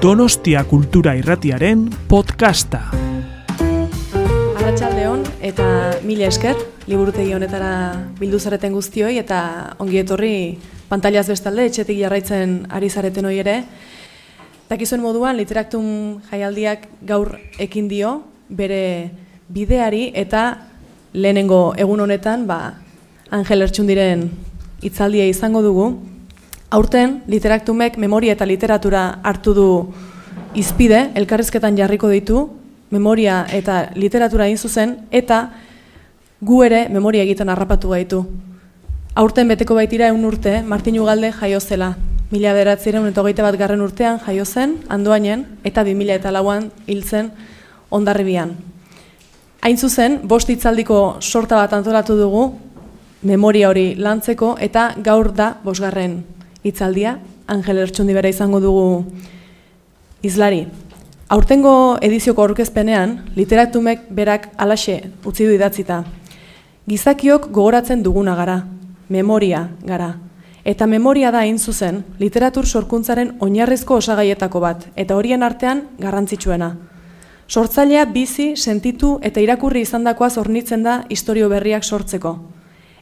Donostia Kultura Irratiaren podcasta. Arratsaldeon eta mila esker liburutegi honetara bildu zareten guztioi eta ongi etorri pantailaz bestalde etxetik jarraitzen ari zareten hori ere. Dakizuen moduan literaktum jaialdiak gaur ekin dio bere bideari eta lehenengo egun honetan ba Angel Ertxundiren hitzaldia izango dugu. Aurten literaktumek memoria eta literatura hartu du izpide, elkarrizketan jarriko ditu, memoria eta literatura egin zuzen, eta gu ere memoria egiten harrapatu gaitu. Aurten beteko baitira egun urte, Martin Ugalde jaio zela. Mila beratziren eta hogeita bat garren urtean jaio zen, handoainen, eta bi mila eta lauan hil zen ondarribian. Hain zuzen, bost hitzaldiko sorta bat antolatu dugu, memoria hori lantzeko, eta gaur da bosgarren hitzaldia, Angel Ertsundi bera izango dugu izlari. Aurtengo edizioko aurkezpenean, literatumek berak alaxe utzi du idatzita. Gizakiok gogoratzen duguna gara, memoria gara. Eta memoria da hain zuzen, literatur sorkuntzaren oinarrizko osagaietako bat, eta horien artean garrantzitsuena. Sortzailea bizi, sentitu eta irakurri izandakoa zornitzen da historio berriak sortzeko.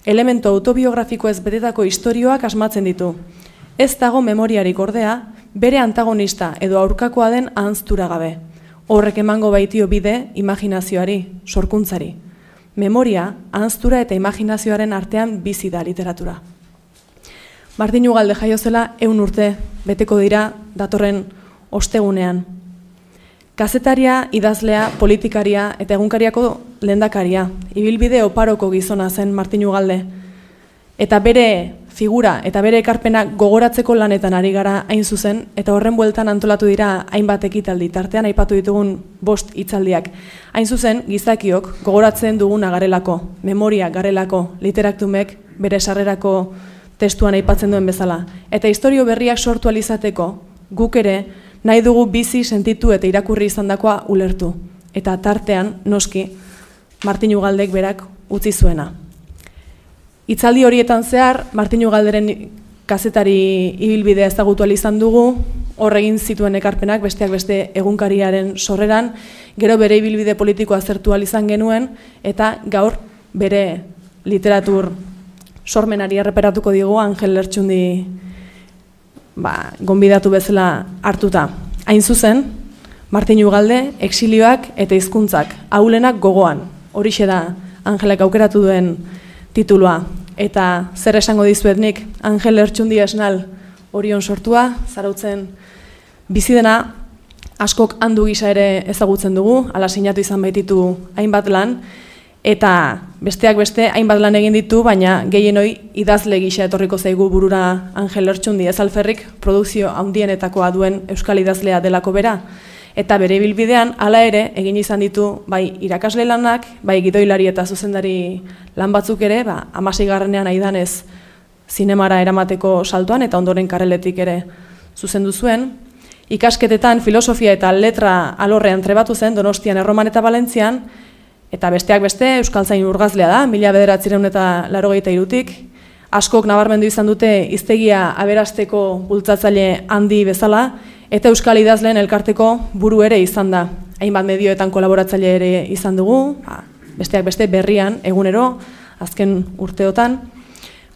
Elemento autobiografiko ez betetako istorioak asmatzen ditu. Ez dago memoriarik ordea, bere antagonista edo aurkakoa den ahanztura gabe. Horrek emango baitio bide imaginazioari, sorkuntzari. Memoria, ahanztura eta imaginazioaren artean bizi da literatura. Martin Ugalde jaio zela eun urte, beteko dira datorren ostegunean. Kazetaria, idazlea, politikaria eta egunkariako lendakaria. Ibilbide oparoko gizona zen Martin Ugalde. Eta bere figura eta bere ekarpena gogoratzeko lanetan ari gara hain zuzen, eta horren bueltan antolatu dira hainbat ekitaldi, tartean aipatu ditugun bost hitzaldiak. Hain zuzen, gizakiok gogoratzen duguna garelako, memoria garelako, literaktumek bere sarrerako testuan aipatzen duen bezala. Eta historio berriak sortu alizateko, guk ere nahi dugu bizi sentitu eta irakurri izandakoa ulertu. Eta tartean, noski, Martin Ugaldek berak utzi zuena. Itzaldi horietan zehar, Martin Ugalderen kazetari ibilbidea ezagutu izan dugu, horregin zituen ekarpenak besteak beste egunkariaren sorreran, gero bere ibilbide politikoa zertu izan genuen, eta gaur bere literatur sormenari erreperatuko digu Angel Lertxundi ba, gonbidatu bezala hartuta. Hain zuzen, Martin Ugalde, exilioak eta hizkuntzak haulenak gogoan. Horixe da Angelek aukeratu duen titulua. Eta zer esango dizuet nik, Angel Ertxundi esnal orion sortua, zarautzen bizi dena, askok handu gisa ere ezagutzen dugu, ala sinatu izan baititu hainbat lan, eta besteak beste hainbat lan egin ditu, baina gehienoi idazle gisa etorriko zaigu burura Angel Ertxundi ez alferrik, produkzio handienetakoa duen euskal idazlea delako bera, eta bere bilbidean hala ere egin izan ditu bai irakasle lanak, bai gidoilari eta zuzendari lan batzuk ere, ba 16garrenean aidanez zinemara eramateko saltoan eta ondoren karreletik ere zuzendu zuen. Ikasketetan filosofia eta letra alorrean trebatu zen Donostian, Erroman eta Valentzian eta besteak beste euskaltzain urgazlea da, mila bederatzireun eta larogeita irutik. Askok nabarmendu izan dute iztegia aberasteko bultzatzaile handi bezala, Eta Euskal Idazleen elkarteko buru ere izan da. Hainbat medioetan kolaboratzaile ere izan dugu, ba, besteak beste berrian, egunero, azken urteotan.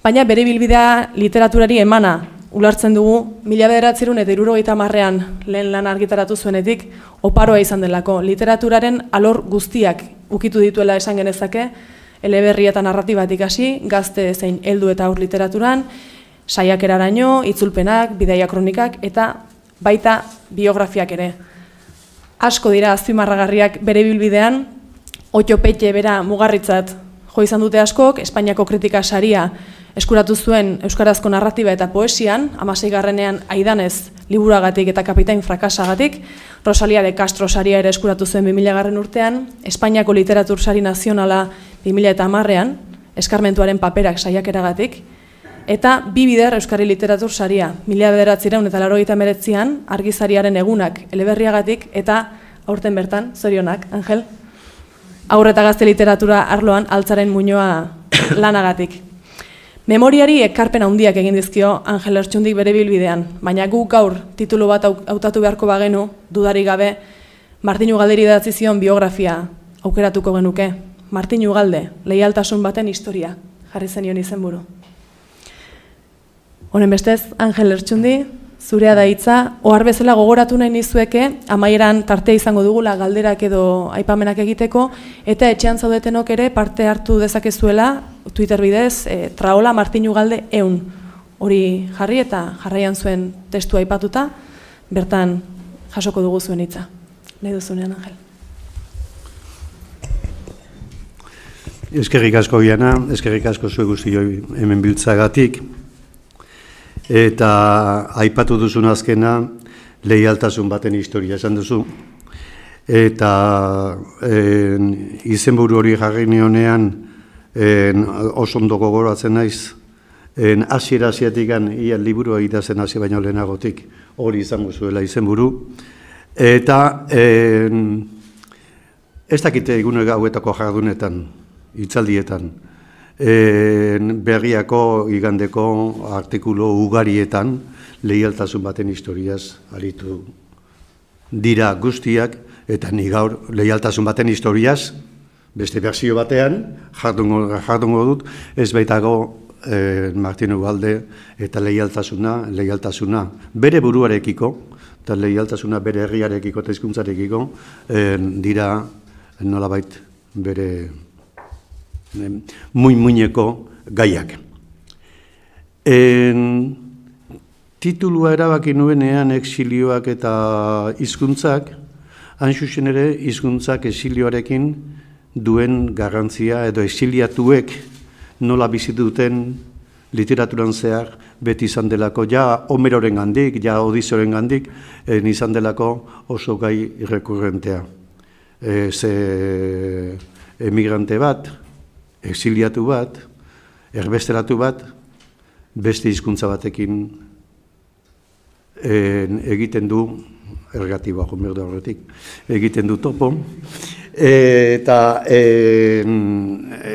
Baina bere bilbidea literaturari emana ulartzen dugu, mila bederatzerun eta irurogeita marrean lehen lan argitaratu zuenetik, oparoa izan delako. Literaturaren alor guztiak ukitu dituela esan genezake, eleberri eta narratibatik hasi, gazte zein heldu eta aur literaturan, saiakeraraino, itzulpenak, bidaia kronikak, eta baita biografiak ere. Asko dira azpimarragarriak bere bilbidean, otxopetxe bera mugarritzat jo izan dute askok, Espainiako kritika saria eskuratu zuen Euskarazko narratiba eta poesian, amasei garrenean aidanez liburagatik eta kapitain frakasagatik, Rosalia de Castro saria ere eskuratu zuen 2000 garren urtean, Espainiako literatur sari nazionala 2000 eta marrean, eskarmentuaren paperak saiakeragatik, Eta bi bider Euskari Literatur Saria, mila bederatzireun eta larogeita meretzian, argizariaren egunak eleberriagatik, eta aurten bertan, zorionak, Angel? Aurreta gazte literatura arloan altzaren muñoa lanagatik. Memoriari ekarpen handiak egin dizkio Angel Ertxundik bere bilbidean, baina guk gaur titulu bat hautatu beharko bagenu, dudari gabe, Martin Ugalderi datzi zion biografia aukeratuko genuke. Martin Ugalde, leialtasun baten historia, jarri zenion izenburu. Honen bestez, Angel Ertxundi, zurea da hitza, ohar bezala gogoratu nahi nizueke, amaieran tarte izango dugula galderak edo aipamenak egiteko, eta etxean zaudetenok ere parte hartu dezakezuela, Twitter bidez, e, traola Martinu Galde eun hori jarri eta jarraian zuen testu aipatuta, bertan jasoko dugu zuen hitza. Nahi duzunean, Angel. Eskerrik asko biana, eskerrik asko zuen guzti hemen biltzagatik, Eta aipatu duzun azkena, lehialtasun baten historia esan duzu. Eta en, izenburu hori jarri nionean oso ondo gogoratzen naiz, en, asiera asiatikan ia liburua idazen hasi baino lehenagotik hori izango zuela izenburu. Eta en, ez dakite egune gauetako jardunetan, itzaldietan, berriako igandeko artikulo ugarietan lehialtasun baten historiaz aritu dira guztiak eta ni gaur lehialtasun baten historiaz beste berzio batean jardungo, jardungo dut ez baitago e, Martino Balde eta lehialtasuna, lehialtasuna bere buruarekiko eta lehialtasuna bere herriarekiko eta izkuntzarekiko dira nolabait bere muy muñeko gaiak. En, titulua erabaki nuenean exilioak eta hizkuntzak, hain ere hizkuntzak exilioarekin duen garrantzia edo exiliatuek nola bizituten literaturan zehar beti izan delako, ja Homeroren gandik, ja Odizoren gandik, en izan delako oso gai rekurrentea. E, ze emigrante bat, exiliatu bat, erbesteratu bat, beste hizkuntza batekin en, egiten du, ergatiboa jomer da horretik, egiten du topo, eta en, e,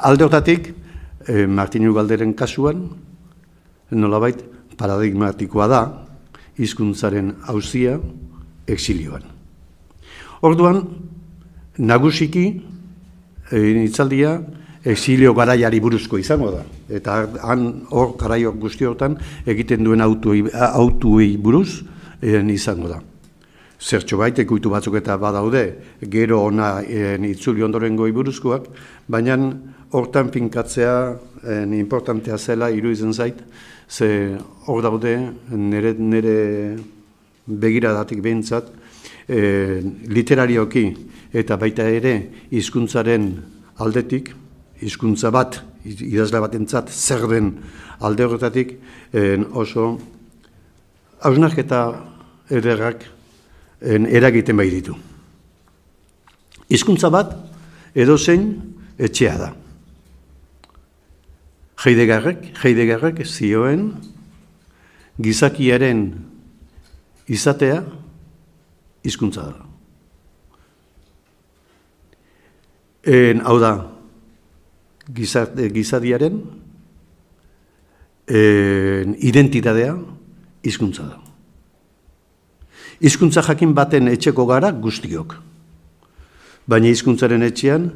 alde hortatik, e, Martin Ugalderen kasuan, nolabait, paradigmatikoa da, hizkuntzaren hauzia, exilioan. Orduan, nagusiki, itzaldia, exilio garaiari buruzko izango da. Eta han hor garaio guztiotan egiten duen autuei, autuei buruz en, izango da. Zertxo baite ekuitu batzuk eta badaude, gero ona en, itzuli ondoren goi buruzkoak, baina hortan finkatzea en, importantea zela iruditzen zait, ze hor daude nire, nire begiradatik behintzat, e, literarioki eta baita ere hizkuntzaren aldetik, hizkuntza bat, idazle batentzat zer den alde horretatik en oso hausnarketa ederrak en eragiten bai ditu. Hizkuntza bat edo zein etxea da. Heidegarrek, Heidegarrek zioen gizakiaren izatea hizkuntza da. En, hau da, gizadiaren en, identitatea hizkuntza da. Hizkuntza jakin baten etxeko gara guztiok. Baina hizkuntzaren etxean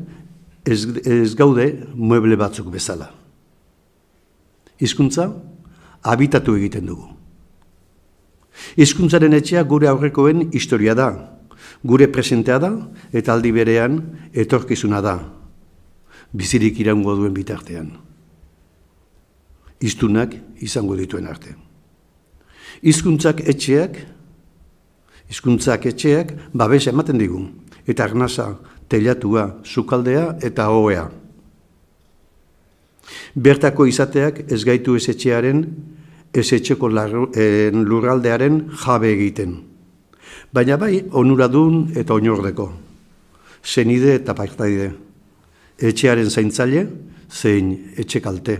ez, ez gaude mueble batzuk bezala. Hizkuntza habitatu egiten dugu. Hizkuntzaren etxea gure aurrekoen historia da, gure presentea da eta aldi berean etorkizuna da, bizirik iraungo duen bitartean. Iztunak izango dituen arte. Hizkuntzak etxeak, hizkuntzak etxeak babes ematen digu, eta arnasa, telatua, sukaldea eta hoea. Bertako izateak ez gaitu ez etxearen ez etxeko lurraldearen jabe egiten. Baina bai, onuradun eta oinordeko. Zenide eta partaide. Etxearen zaintzaile, zein etxe kalte.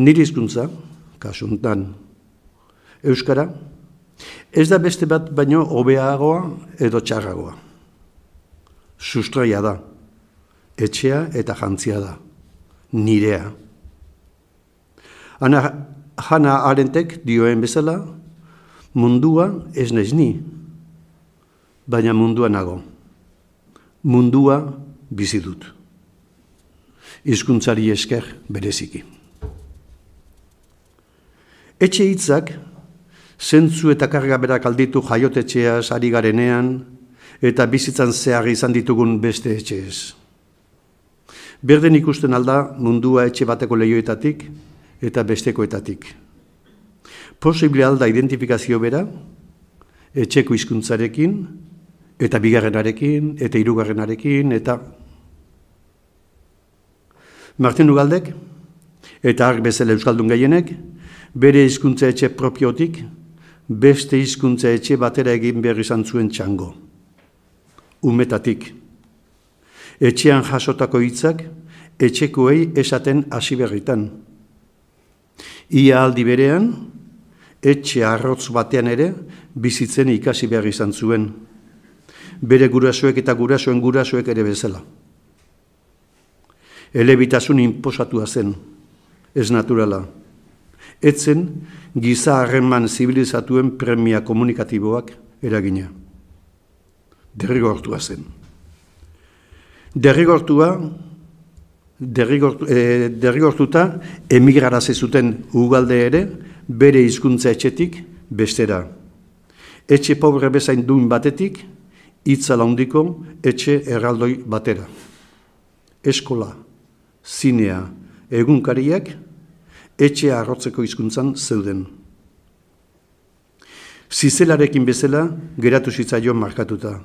Niri izkuntza, kasuntan, Euskara, ez da beste bat baino hobeagoa edo txarragoa. Sustraia da, etxea eta jantzia da, nirea. Ana, jana arentek dioen bezala, mundua ez naiz ni, baina mundua nago. Mundua bizi dut. Hizkuntzari esker bereziki. Etxe hitzak zentzu eta karga berak alditu jaiotetxeaz ari garenean eta bizitzan zehar izan ditugun beste etxeez. Berden ikusten alda mundua etxe bateko lehioetatik eta bestekoetatik. Posible alda identifikazio bera, etxeko hizkuntzarekin eta bigarrenarekin, eta hirugarrenarekin, eta... Martin Ugaldek, eta arg bezala Euskaldun gehienek, bere hizkuntza etxe propiotik, beste hizkuntza etxe batera egin behar izan zuen txango. Umetatik. Etxean jasotako hitzak, etxekoei esaten hasi berritan. Ia aldi berean, etxe arrotz batean ere, bizitzen ikasi behar izan zuen bere gurasoek eta gurasoen gurasoek ere bezala. Elebitasun inposatua zen, ez naturala. Etzen, giza harreman zibilizatuen premia komunikatiboak eragina. Derrigortua zen. Derrigortua, derrigortu, e, derrigortuta, emigrara zuten ugalde ere, bere hizkuntza etxetik bestera. Etxe pobre bezain duen batetik, itzala handiko etxe erraldoi batera. Eskola, zinea, egunkariak, etxe arrotzeko hizkuntzan zeuden. Zizelarekin bezala geratu zitzaion markatuta.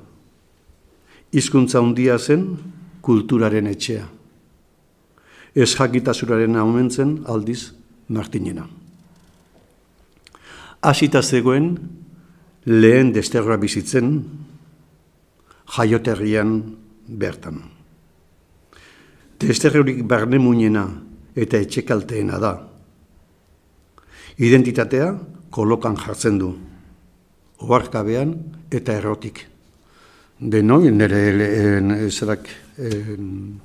Hizkuntza handia zen kulturaren etxea. Ez jakitazuraren aumentzen aldiz martinena. Asita zegoen lehen desterra bizitzen, jaioterrian bertan. Testerreurik barne muñena eta etxekalteena da. Identitatea kolokan jartzen du, oarkabean eta errotik. Denoi, nire zerak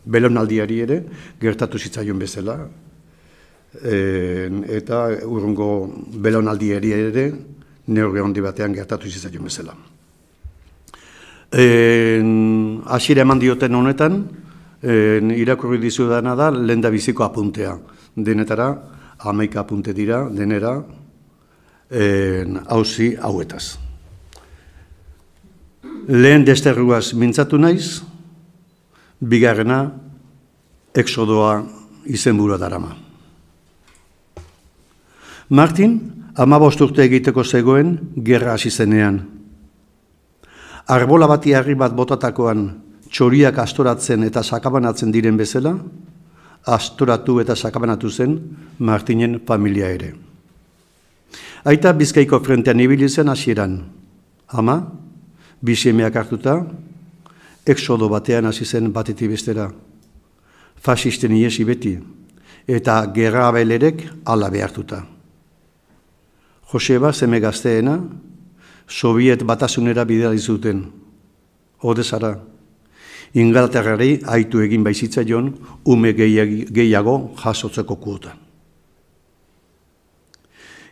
belonaldiari ere, gertatu zitzaion bezala, eta urrungo belonaldiari ere, neurge handi batean gertatu zitzaion bezala. Asire eman dioten honetan, en, irakurri dizu dana da, lehen da biziko apuntea. Denetara, amaika apunte dira, denera, hauzi hauetaz. Lehen desterruaz mintzatu naiz, bigarrena, exodoa izenbura darama. Martin, amabosturte egiteko zegoen, gerra hasi zenean, arbola bati harri bat botatakoan txoriak astoratzen eta sakabanatzen diren bezala, astoratu eta sakabanatu zen Martinen familia ere. Aita bizkaiko frentean ibili zen hasieran. Ama, bisemeak hartuta, exodo batean hasi zen batetik bestera. Fasisten iesi beti, eta gerra abelerek ala behartuta. Joseba, zeme gazteena, Sobiet batasunera bidea dizuten. Odezara, Ingalaterrari haitu egin baizitza jon, ume gehiago jasotzeko kuota.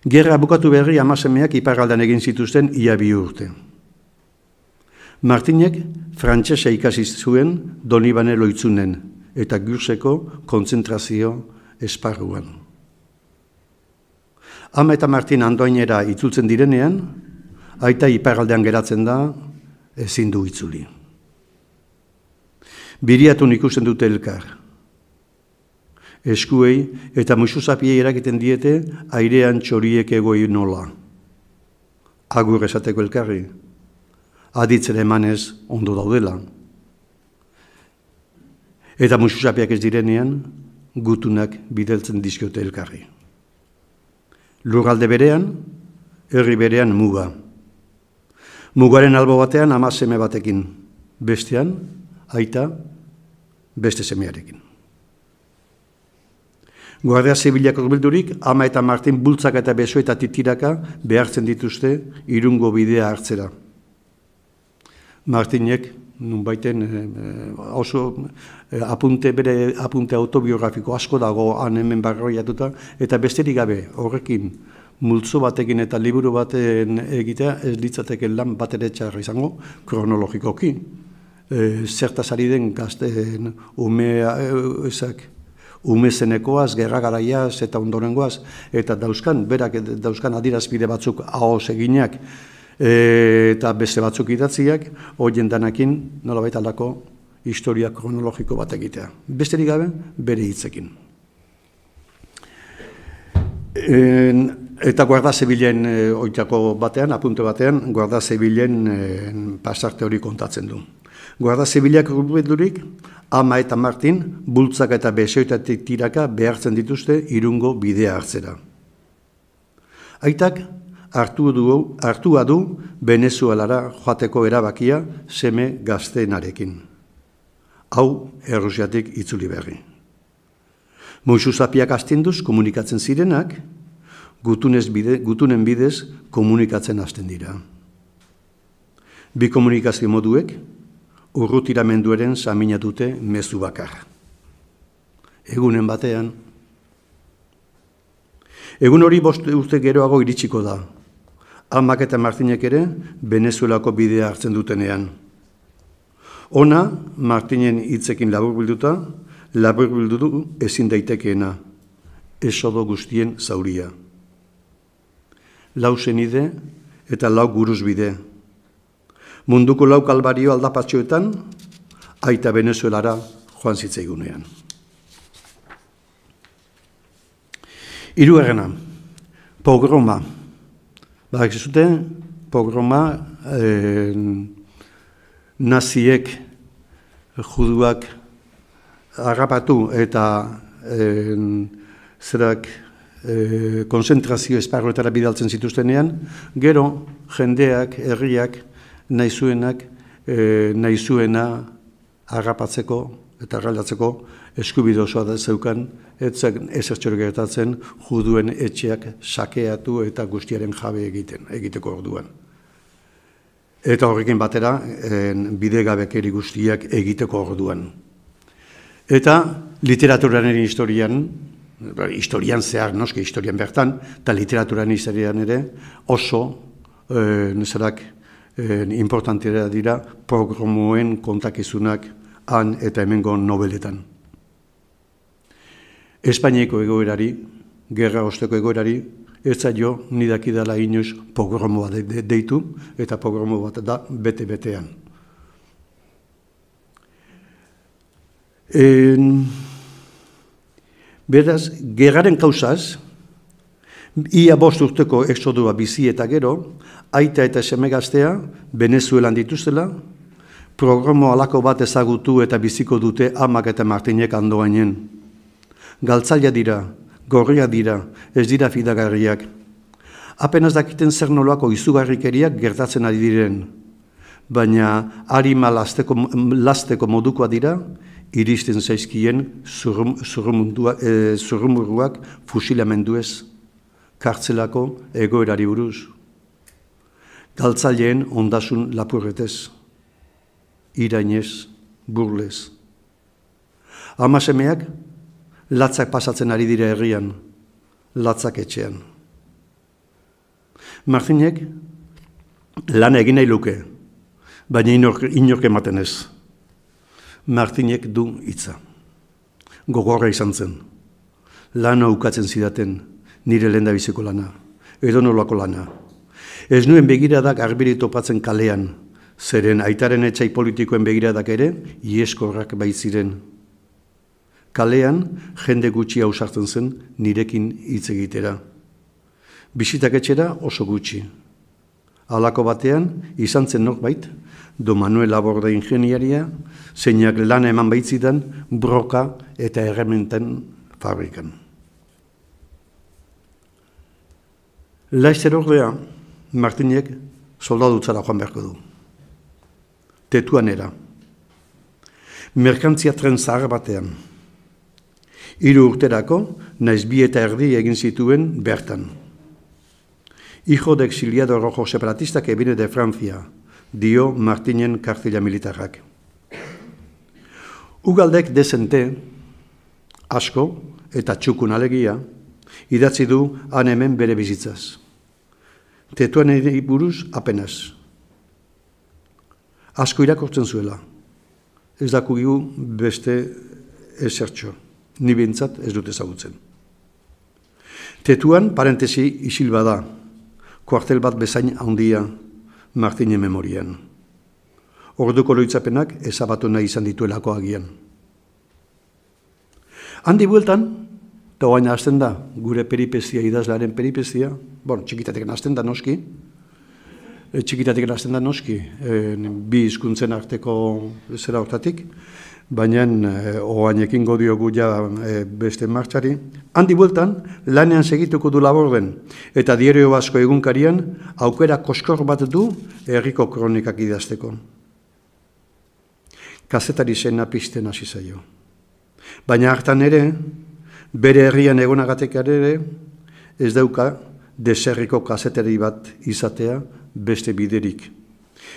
Gerra bukatu berri amasemeak iparaldan egin zituzten ia bi urte. Martinek frantsesa ikasi zuen Donibane loitzunen eta gurseko kontzentrazio esparruan. Ama eta Martin andoainera itzultzen direnean, aita iparaldean geratzen da, ezin du itzuli. Biriatun ikusten dute elkar. Eskuei eta musuzapiei erakiten diete airean txoriek egoi nola. Agur esateko elkarri, aditzere emanez ondo daudela. Eta musuzapiak ez direnean, gutunak bideltzen dizkiote elkarri. Lurralde berean, herri berean muga. Mugaren albo batean ama seme batekin, bestean, aita, beste semearekin. Guardia Zibilak urbildurik, ama eta Martin bultzak eta beso eta titiraka behartzen dituzte irungo bidea hartzera. Martinek nun baiten oso apunte bere apunte autobiografiko asko dago han hemen barroiatuta eta besterik gabe horrekin multzo batekin eta liburu baten egitea ez litzateke lan bat ere izango kronologikoki. E, zertaz ari den gazten ume, ezak, ume zenekoaz, gerra garaiaz eta ondorengoaz, eta dauzkan, berak dauzkan adirazbide batzuk ahoz eginak, e, eta beste batzuk idatziak, horien danakin, nola baita aldako, historia kronologiko bat egitea. Besterik gabe, bere hitzekin. En, Eta Guarda Zibilen e, oitako batean, apunte batean, Guarda Zibilen e, pasarte hori kontatzen du. Guarda Zibilak urbeturik, Ama eta Martin, bultzak eta besoitatik tiraka behartzen dituzte irungo bidea hartzera. Aitak, hartu du, hartua du Venezuelara joateko erabakia seme gazteenarekin. Hau, errusiatik itzuli berri. Moizu zapiak astinduz komunikatzen zirenak, gutunez bide, gutunen bidez komunikatzen hasten dira. Bi komunikazio moduek urrutiramenduaren saminatute mezu bakar. Egunen batean, egun hori bost urte geroago iritsiko da. Amak eta Martinek ere Venezuelako bidea hartzen dutenean. Ona, Martinen hitzekin labur bilduta, labur bildutu ezin daitekeena, esodo guztien zauria lau zenide eta lau guruz bide. Munduko lau kalbario aldapatxoetan, aita venezuelara joan zitzaigunean. Iru errena, pogroma. Badak zute, pogroma eh, naziek juduak harrapatu eta eh, zerak e, konzentrazio esparruetara bidaltzen zituztenean, gero jendeak, herriak, nahi zuenak, e, nahi zuena harrapatzeko eta galdatzeko eskubide osoa da zeukan, etzak ezertxor gertatzen juduen etxeak sakeatu eta guztiaren jabe egiten, egiteko orduan. Eta horrekin batera, en, bidegabekeri guztiak egiteko orduan. Eta literaturaren historian, Ba, historian zehar, noski historian bertan, eta literaturan izarian ere oso e, nezarak importantera dira programoen kontakizunak han eta hemengo nobeletan. Espainiako egoerari, gerra osteko egoerari, ez zailo nidakidala inoiz pogromo bat deitu, eta pogromo bat da bete-betean. Beraz, gerraren kausaz, ia bost urteko exodua bizi eta gero, aita eta semegaztea, Venezuelan dituztela, programo alako bat ezagutu eta biziko dute amak eta martinek andoainen. Galtzaila dira, gorria dira, ez dira fidagarriak. Apenas dakiten zer nolako izugarrikeriak gertatzen ari diren, baina harima lasteko, lasteko modukoa dira, iristen zaizkien zurrumurruak e, fusilamenduez, kartzelako egoerari buruz. Galtzaileen ondasun lapurretez, irainez, burlez. Amasemeak, latzak pasatzen ari dire herrian, latzak etxean. Martinek, lan egin nahi luke, baina inork ematen ez. Martinek du hitza. Gogorra izan zen. Lana ukatzen zidaten, nire lenda biziko lana. Edo nolako lana. Ez nuen begiradak arbiri topatzen kalean, zeren aitaren etxai politikoen begiradak ere, ieskorrak baitziren. Kalean, jende gutxi hausartzen zen, nirekin hitz egitera. Bisitak etxera oso gutxi. Alako batean, izan zen norbait, do Manuel Laborda ingeniaria, zeinak lan eman baitzidan broka eta errementen fabrikan. Laizzer ordea, Martinek soldadutzara joan beharko du. Tetuan era. Merkantzia tren zahar batean. Hiru urterako, naiz bi eta erdi egin zituen bertan. Hijo de exiliado rojo separatista que viene de Francia, dio Martinen kartila militarrak. Ugaldek dezente, asko eta txukun alegia, idatzi du han hemen bere bizitzaz. Tetuan ere buruz apenas. Asko irakortzen zuela. Ez dakugigu beste esertxo. Ni bintzat ez dut ezagutzen. Tetuan, parentesi, isil bada, kuartel bat bezain handia Martine memorian. Orduko loitzapenak ezabatu nahi izan dituelako agian. Handi bueltan, eta oain hasten da, gure peripezia, idazlaren peripezia, bon, txikitatek hasten da noski, e, txikitatek hasten da noski, e, bi hizkuntzen arteko zera hortatik, baina e, oainekin godiogu ja e, beste martxari. Handi bueltan, lanean segituko du laborden, eta diario basko egunkarian, aukera koskor bat du herriko kronikak idazteko. Kazetari zena pizten hasi zaio. Baina hartan ere, bere herrian egonagatek ere, ez dauka deserriko kazetari bat izatea beste biderik.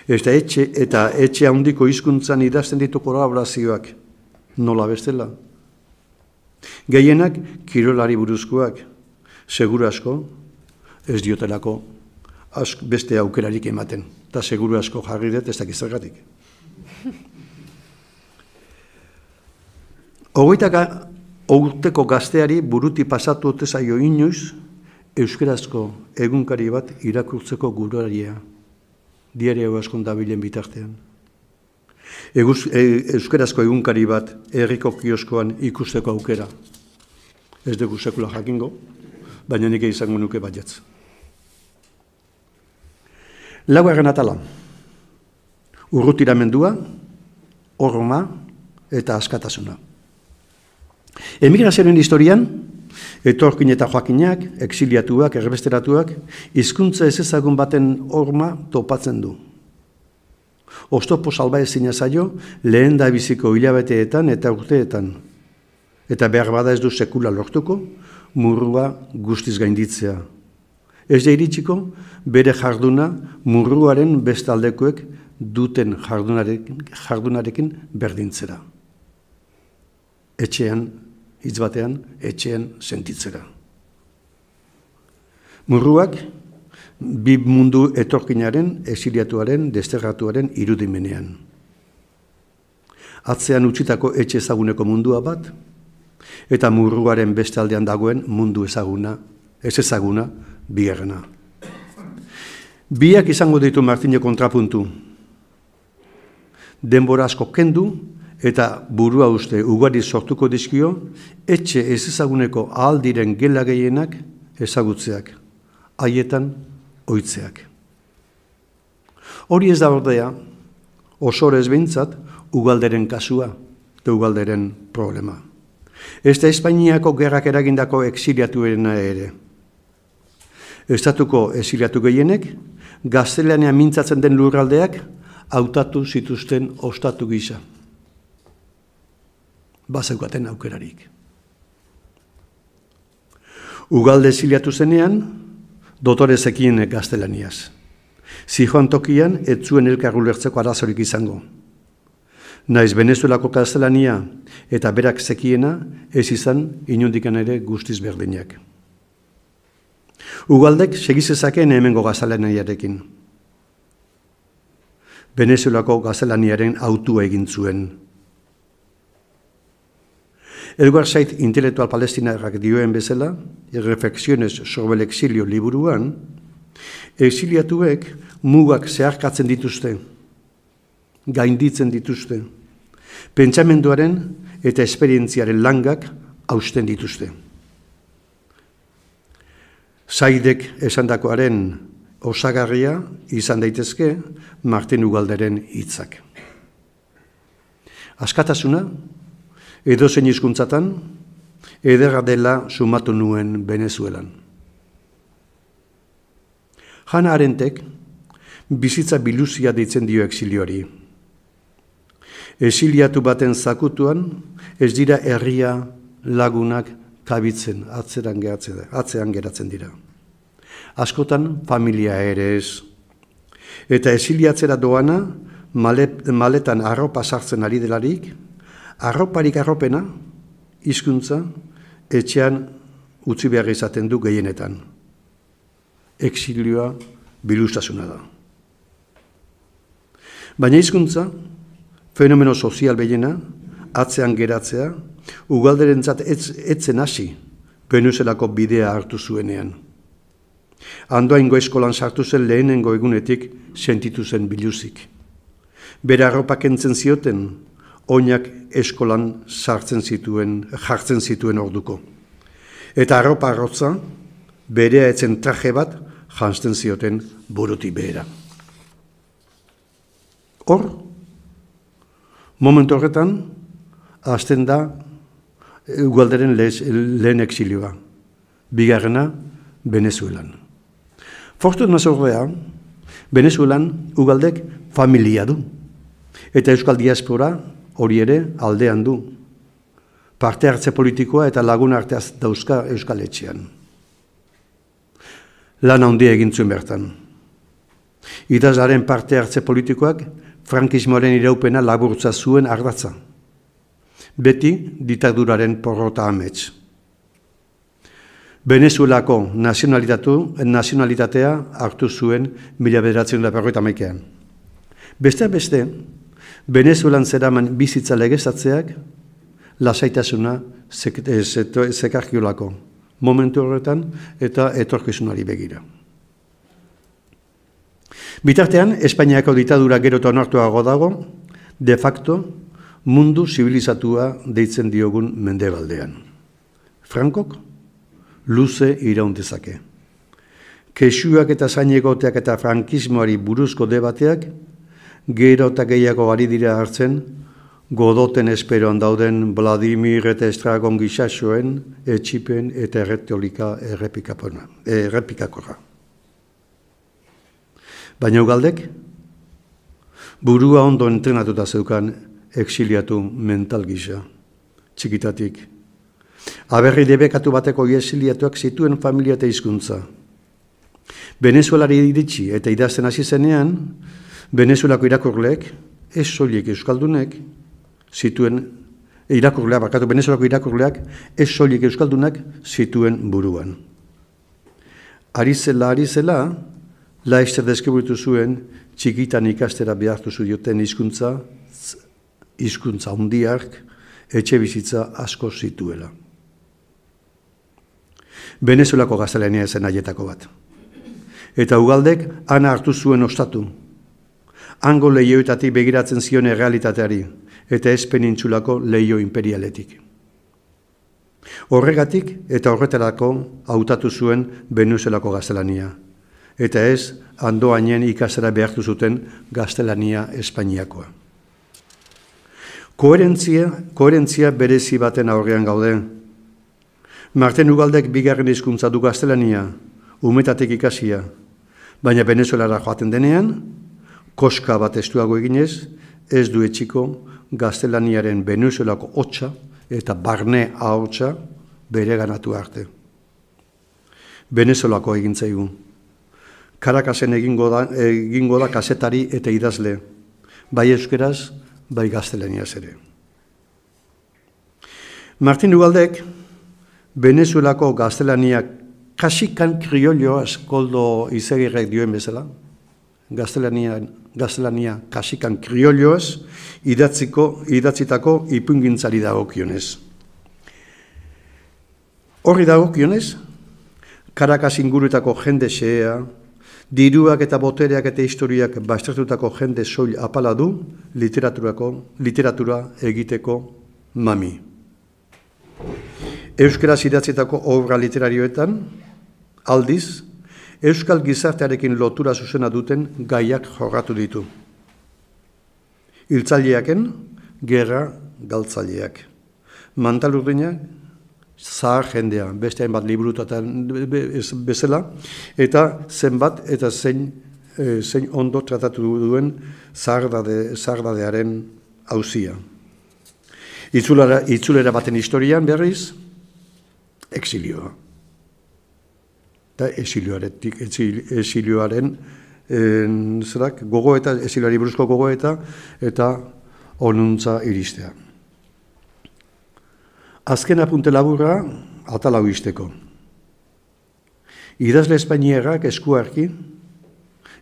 Eta etxe, eta etxe handiko hizkuntzan idazten ditu kolaborazioak, nola bestela. Gehienak kirolari buruzkoak, seguru asko, ez diotelako ask, beste aukerarik ematen. Eta seguru asko jarri dut ez dakizergatik. Ogoitaka urteko gazteari buruti pasatu ote zaio inoiz, euskerazko egunkari bat irakurtzeko guroaria diaria askon dabilen bitartean. Eguz, e, euskerazko egunkari bat herriko kioskoan ikusteko aukera. Ez dugu sekula jakingo, baina nik izango nuke baietz. Laugarren atala. Urrutiramendua, horma eta askatasuna. Emigrazioaren historian, etorkin eta joakinak, exiliatuak, erbesteratuak, hizkuntza ez ezagun baten horma topatzen du. Oztopo salba ezin zaio, lehen da biziko hilabeteetan eta urteetan. Eta behar bada ez du sekula lortuko, murrua guztiz gainditzea. Ez da iritsiko, bere jarduna murruaren bestaldekoek duten jardunarekin, jardunarekin berdintzera. Etxean hitz batean, etxean sentitzera. Murruak, bi mundu etorkinaren, exiliatuaren, desterratuaren irudimenean. Atzean utzitako etxe ezaguneko mundua bat, eta murruaren beste aldean dagoen mundu ezaguna, ez ezaguna, bigarrena. Biak izango ditu Martine kontrapuntu. Denbora asko kendu, eta burua uste ugari sortuko dizkio, etxe ez ezaguneko ahal gela gehienak ezagutzeak, haietan oitzeak. Hori ez da ordea, osore ez behintzat, ugalderen kasua, eta ugalderen problema. Ez da Espainiako gerrak eragindako exiliatuena ere. Estatuko exiliatu gehienek, gaztelanean mintzatzen den lurraldeak, hautatu zituzten ostatu gisa bazeukaten aukerarik. Ugalde ziliatu zenean, dotore zekien gaztelaniaz. Zijoan tokian, ez zuen elkarru lertzeko arazorik izango. Naiz Venezuelako gaztelania eta berak zekiena ez izan inundikan ere guztiz berdinak. Ugaldek segizezakeen hemengo gaztelaniarekin. Venezuelako gaztelaniaren autua egin zuen. Edgar Said intelektual palestinarrak dioen bezala, reflexiones sobre el exilio liburuan, exiliatuek mugak zeharkatzen dituzte, gainditzen dituzte, pentsamenduaren eta esperientziaren langak hausten dituzte. Zaidek esandakoaren osagarria izan daitezke Martin Ugalderen hitzak. Askatasuna, edo zein izkuntzatan, ederra dela sumatu nuen Venezuelan. Jana Arentek, bizitza biluzia ditzen dio exilioari. Exiliatu baten zakutuan, ez dira herria lagunak kabitzen, atzeran geratzen, atzean geratzen dira. Askotan, familia ere ez. Eta exiliatzera doana, maletan arropa sartzen ari delarik, arroparik arropena, hizkuntza etxean utzi behar izaten du gehienetan. Exilioa bilustasuna da. Baina hizkuntza fenomeno sozial behiena, atzean geratzea, ugalderen zat etzen hasi, penuzelako bidea hartu zuenean. Andoaingo eskolan sartu zen lehenengo egunetik sentitu zen biluzik. Bera arropak entzen zioten, oinak eskolan sartzen zituen, jartzen zituen orduko. Eta arropa arrotza, berea etzen traje bat, jantzen zioten buruti behera. Hor, momentu horretan, hasten da ugalderen lehen exilioa, bigarrena Venezuelan. Fortu nazordea, Venezuelan ugaldek familia du, eta euskal diaspora hori ere aldean du. Parte hartze politikoa eta lagun arteaz dauzka euskal etxean. Lan handia egin zuen bertan. Idazaren parte hartze politikoak frankismoaren iraupena laburtza zuen ardatza. Beti diktaduraren porrota amets. Venezuelako nazionalitatu, nazionalitatea hartu zuen mila bederatzen da. Beste beste, Venezuelan zeraman bizitza legezatzeak lasaitasuna zekarkiolako momentu horretan eta etorkizunari begira. Bitartean, Espainiako ditadura gero onartuago dago, de facto, mundu zibilizatua deitzen diogun mendebaldean. Frankok, luze iraundezake. Kesuak eta zainegoteak eta frankismoari buruzko debateak, gero eta gehiago ari dira hartzen, godoten esperoan dauden Vladimir eta Estragon gisasoen etxipen eta erretolika errepikakorra. Baina ugaldek, burua ondo entrenatuta zeukan exiliatu mental gisa, txikitatik. Aberri debekatu bateko exiliatuak zituen familia eta hizkuntza. Venezuelari iritsi eta idazten hasi zenean, Venezuelako irakurleek, ez soilik euskaldunek, zituen irakurlea, bakatu Venezuelako irakurleak, ez soilik euskaldunak zituen buruan. Ari zela, ari zela, laizter deskributu zuen, txikitan ikastera behartu zuen hizkuntza, hizkuntza hundiak, etxe bizitza asko zituela. Venezuelako gaztelania zen aietako bat. Eta ugaldek, ana hartu zuen ostatu, hango lehioetatik begiratzen zion errealitateari, eta ez penintxulako lehio imperialetik. Horregatik eta horretarako hautatu zuen Venezuelako gaztelania, eta ez handoainen ikasera behartu zuten gaztelania Espainiakoa. Koherentzia, koherentzia berezi baten aurrean gaude. Marten Ugaldek bigarren hizkuntza du gaztelania, umetatik ikasia, baina Venezuelara joaten denean, koska bat estuago eginez, ez du etxiko gaztelaniaren Venezuelako hotza eta barne ahotsa bere ganatu arte. Venezuelako egin zaigu. Karakasen egingo da, egingo da kasetari eta idazle, bai euskeraz, bai gaztelaniaz ere. Martin Ugaldek, Venezuelako gaztelaniak kasikan kriolioaz koldo izegirrek dioen bezala, gaztelania, gaztelania kasikan kriolioaz, idatziko, idatzitako ipungintzari dagokionez. Horri dagokionez, Karakas inguruetako jende xea, diruak eta botereak eta historiak bastratutako jende soil apala du literaturako, literatura egiteko mami. Euskaraz idatzitako obra literarioetan, aldiz, euskal gizartearekin lotura zuzena duten gaiak jorratu ditu. Hiltzaileaken, gerra galtzaileak. Mantalurdinak, zahar jendea, beste hainbat liburutatan bezala, eta zenbat eta zein, e, zein ondo tratatu duen zahardade, zahardadearen hauzia. Itzulera, itzulera baten historian berriz, exilioa eta esilioaretik, esilioaren zerak, gogo eta esilioari buruzko gogo eta eta onuntza iristea. Azken apunte laburra, atalau izteko. Idazle Espainierak eskuarki,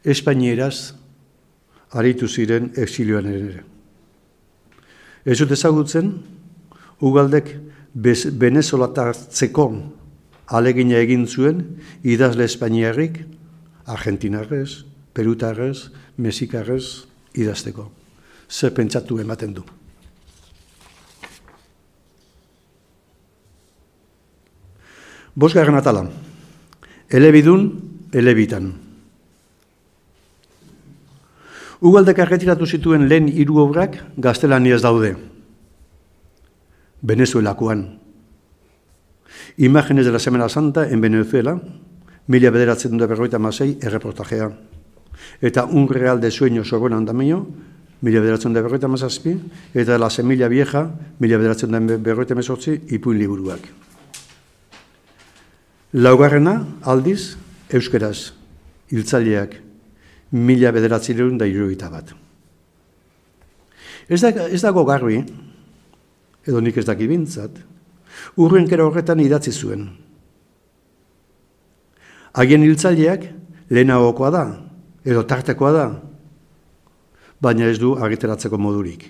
Espainieraz aritu ziren exilioan ere. Ez dut ezagutzen, Ugaldek Venezolatartzeko alegina egin zuen idazle Espainiarrik, Argentinarrez, Perutarrez, Mexikarrez idazteko. Zer pentsatu ematen du. Bosgarren atala. Elebidun, elebitan. Ugaldek arretiratu zituen lehen hiru obrak gaztelaniaz daude. Venezuelakoan. Imágenes de la Semana Santa en Venezuela, mila bederatzen dut berroita masei, erreportajea. Eta un real de sueño sobre andamio, mila bederatzen dut berroita masazpi, eta la semilla vieja, mila bederatzen dut berroita mesortzi, ipuin liburuak. Laugarrena, aldiz, euskeraz, hiltzaileak, mila bederatzileun da iruita bat. Ez, da, ez dago garbi, edo nik ez daki bintzat, urren kera horretan idatzi zuen. Hagen hiltzaileak lehenagokoa da, edo tartekoa da, baina ez du argiteratzeko modurik.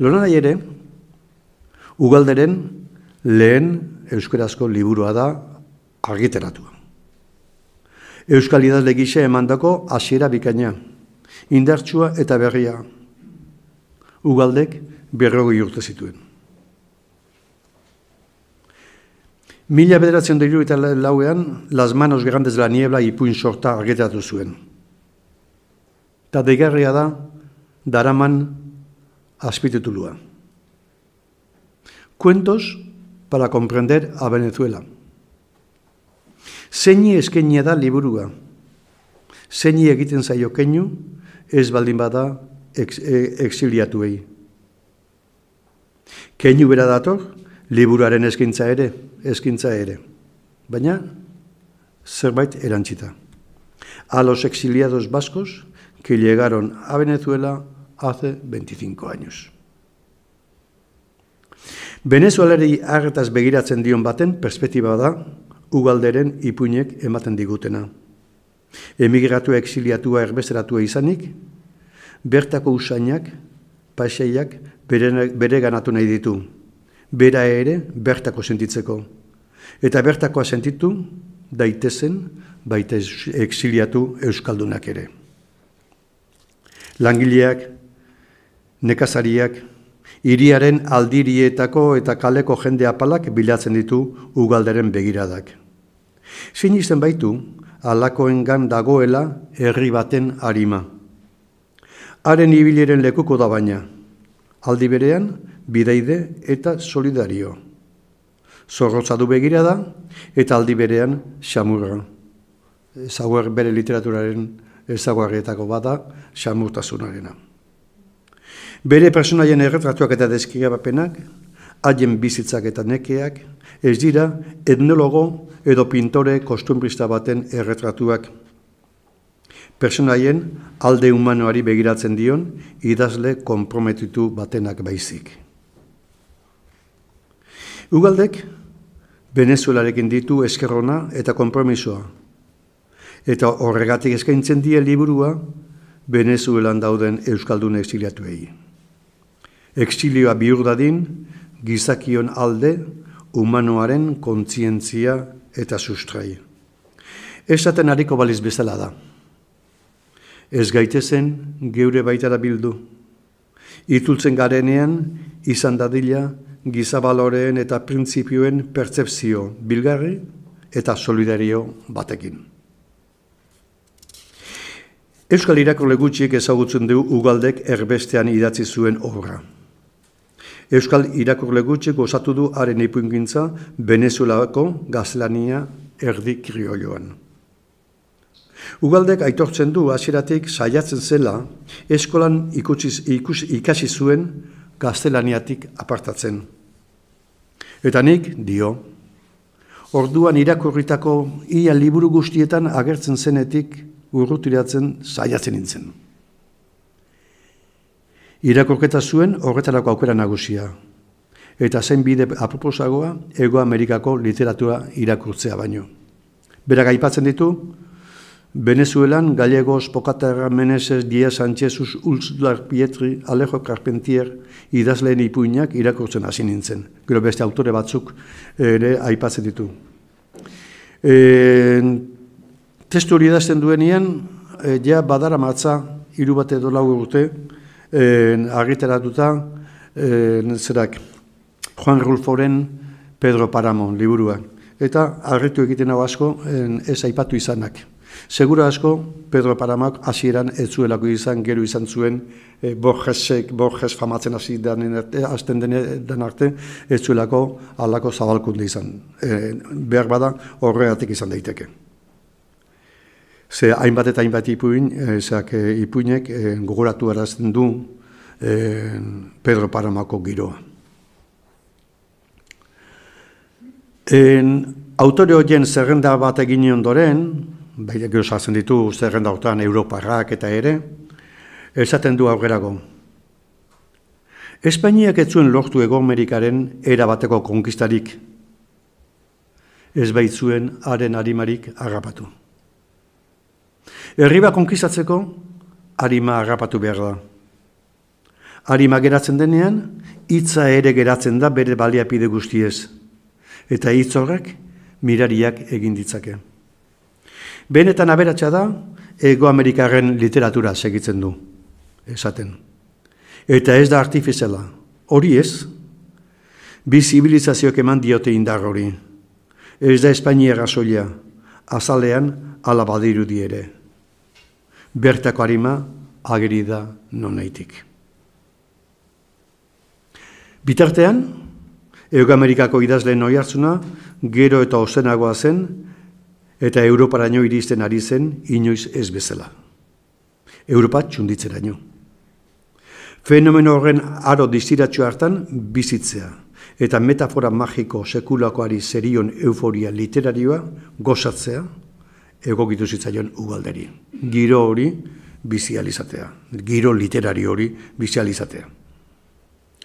Lona nahi ere, ugalderen lehen euskarazko liburua da argiteratua. Euskal idazle gise emandako hasiera bikaina, indartsua eta berria. Ugaldek berrogei urte zituen. Mila bederatzen dira eta lauean, las manos grandes de la niebla ipuin sorta argitaratu zuen. Eta degarria da, daraman azpititulua. Cuentos para comprender a Venezuela. Zeini eskenia da liburua. Zeini egiten zaio keinu, ez baldin bada ex, e, exiliatuei. Keinu bera dator, liburuaren eskintza ere, eskintza ere. Baina, zerbait erantzita. A los exiliados vascos que llegaron a Venezuela hace 25 años. Venezueleri arretaz begiratzen dion baten perspektiba da, ugalderen ipuinek ematen digutena. Emigratu exiliatua erbesteratua izanik, bertako usainak, paiseiak, bere, bere ganatu nahi ditu, bera ere bertako sentitzeko. Eta bertakoa sentitu, daitezen, baita exiliatu euskaldunak ere. Langileak, nekazariak, hiriaren aldirietako eta kaleko jende apalak bilatzen ditu ugalderen begiradak. Zin izan baitu, alakoengan dagoela herri baten harima. Haren ibiliren lekuko da baina, aldi berean, bidaide eta solidario. Zorrotza du begira da, eta aldi berean, xamurra. Ezaguer bere literaturaren ezaguarrietako bada, xamurtasunarena. Bere personaien erretratuak eta deskribapenak, haien bizitzak eta nekeak, ez dira etnologo edo pintore kostumbrista baten erretratuak personaien alde humanoari begiratzen dion idazle konprometitu batenak baizik. Ugaldek, Venezuelarekin ditu eskerrona eta konpromisoa, eta horregatik eskaintzen die liburua Venezuelan dauden Euskaldun exiliatuei. Exilioa bihur dadin, gizakion alde, humanoaren kontzientzia eta sustrai. Esaten hariko baliz bezala da ez gaitezen geure baitara bildu. Itultzen garenean, izan dadila, gizabaloreen eta printzipioen pertsepzio bilgarri eta solidario batekin. Euskal irakurle gutxiek ezagutzen du ugaldek erbestean idatzi zuen obra. Euskal irakurle gutxiek osatu du haren ipungintza Venezuelako gazlania erdi kriolioan. Ugaldek aitortzen du hasieratik saiatzen zela eskolan ikusiz, ikus, ikasi zuen gaztelaniatik apartatzen. Eta nik dio, orduan irakurritako ia liburu guztietan agertzen zenetik urrutiratzen saiatzen nintzen. Irakurketa zuen horretarako aukera nagusia. eta zen bide aproposagoa Ego Amerikako literatura irakurtzea baino. Berak aipatzen ditu, Venezuelan, Gallegos, Pocaterra, Meneses, Díaz Sánchez, Ulzlar Pietri, Alejo Carpentier, idazleen ipuinak irakurtzen hasi nintzen. Gero beste autore batzuk ere aipatzen ditu. E, testu hori idazten duenien, e, ja badara matza, hiru bat edo lau urte, e, argiteratuta, e, zerak, Juan Rulforen Pedro Paramon liburua. Eta argitu egiten hau asko, ez aipatu izanak. Segura asko, Pedro Paramak hasieran ez zuelako izan, gero izan zuen, e, Borgesek, Borges famatzen hasi den arte, azten den arte, ez zuelako alako zabalkunde izan. E, behar bada, horregatik izan daiteke. Ze hainbat eta hainbat ipuin, e, zeak, e, ipuinek e, gogoratu erazten du e, Pedro Paramako giroa. En, autore horien zerrenda bat egin ondoren, baina gero sartzen ditu zerrenda hortan Europarrak eta ere, esaten du aurrerago. Espainiak ez zuen lortu Ego Amerikaren erabateko konkistarik, ez baitzuen haren harimarik agapatu. Herriba konkistatzeko, harima agapatu behar da. Harima geratzen denean, hitza ere geratzen da bere baliapide guztiez, eta hitz horrek mirariak egin ditzake. Benetan aberatsa da, Ego Amerikaren literatura segitzen du, esaten. Eta ez da artifiziala, hori ez, bi zibilizazioak eman diote indar hori. Ez da Espainiera soia, azalean alabadiru ere. Bertako harima ageri da nonaitik. Bitartean, Ego Amerikako idazleen oi hartzuna, gero eta ozenagoa zen, eta Europaraino iristen ari zen inoiz ez bezala. Europa txunditzeraino. Fenomeno horren aro distiratxo hartan bizitzea eta metafora magiko sekulakoari zerion euforia literarioa gozatzea egokitu zitzaion ugalderi. Giro hori bizializatea, giro literario hori bizializatea.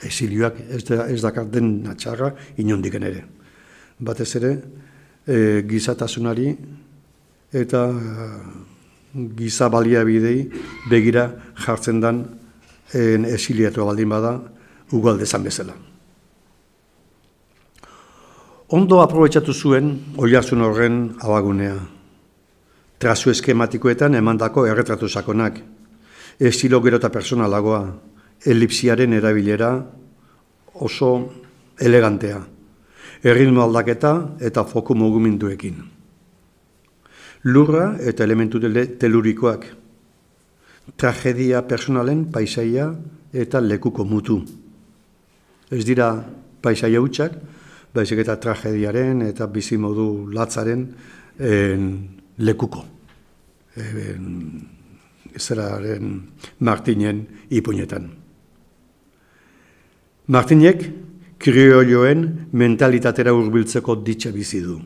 Exilioak ez, da, ez dakarten natxarra inondiken ere. Batez ere, e, gizatasunari eta e, giza baliabidei begira jartzen dan en esiliatu baldin bada ugalde bezala. Ondo aprobetsatu zuen oiarzun horren abagunea. Trazu eskematikoetan emandako erretratu sakonak, estilo gero eta personalagoa, elipsiaren erabilera oso elegantea erritmo aldaketa eta foku mugimenduekin. Lurra eta elementu telurikoak, tragedia personalen paisaia eta lekuko mutu. Ez dira paisaia hutsak, baizik eta tragediaren eta bizimodu latzaren en, lekuko. En, zeraren Martinen ipunetan. Martinek krioioen mentalitatera urbiltzeko ditxe bizi du,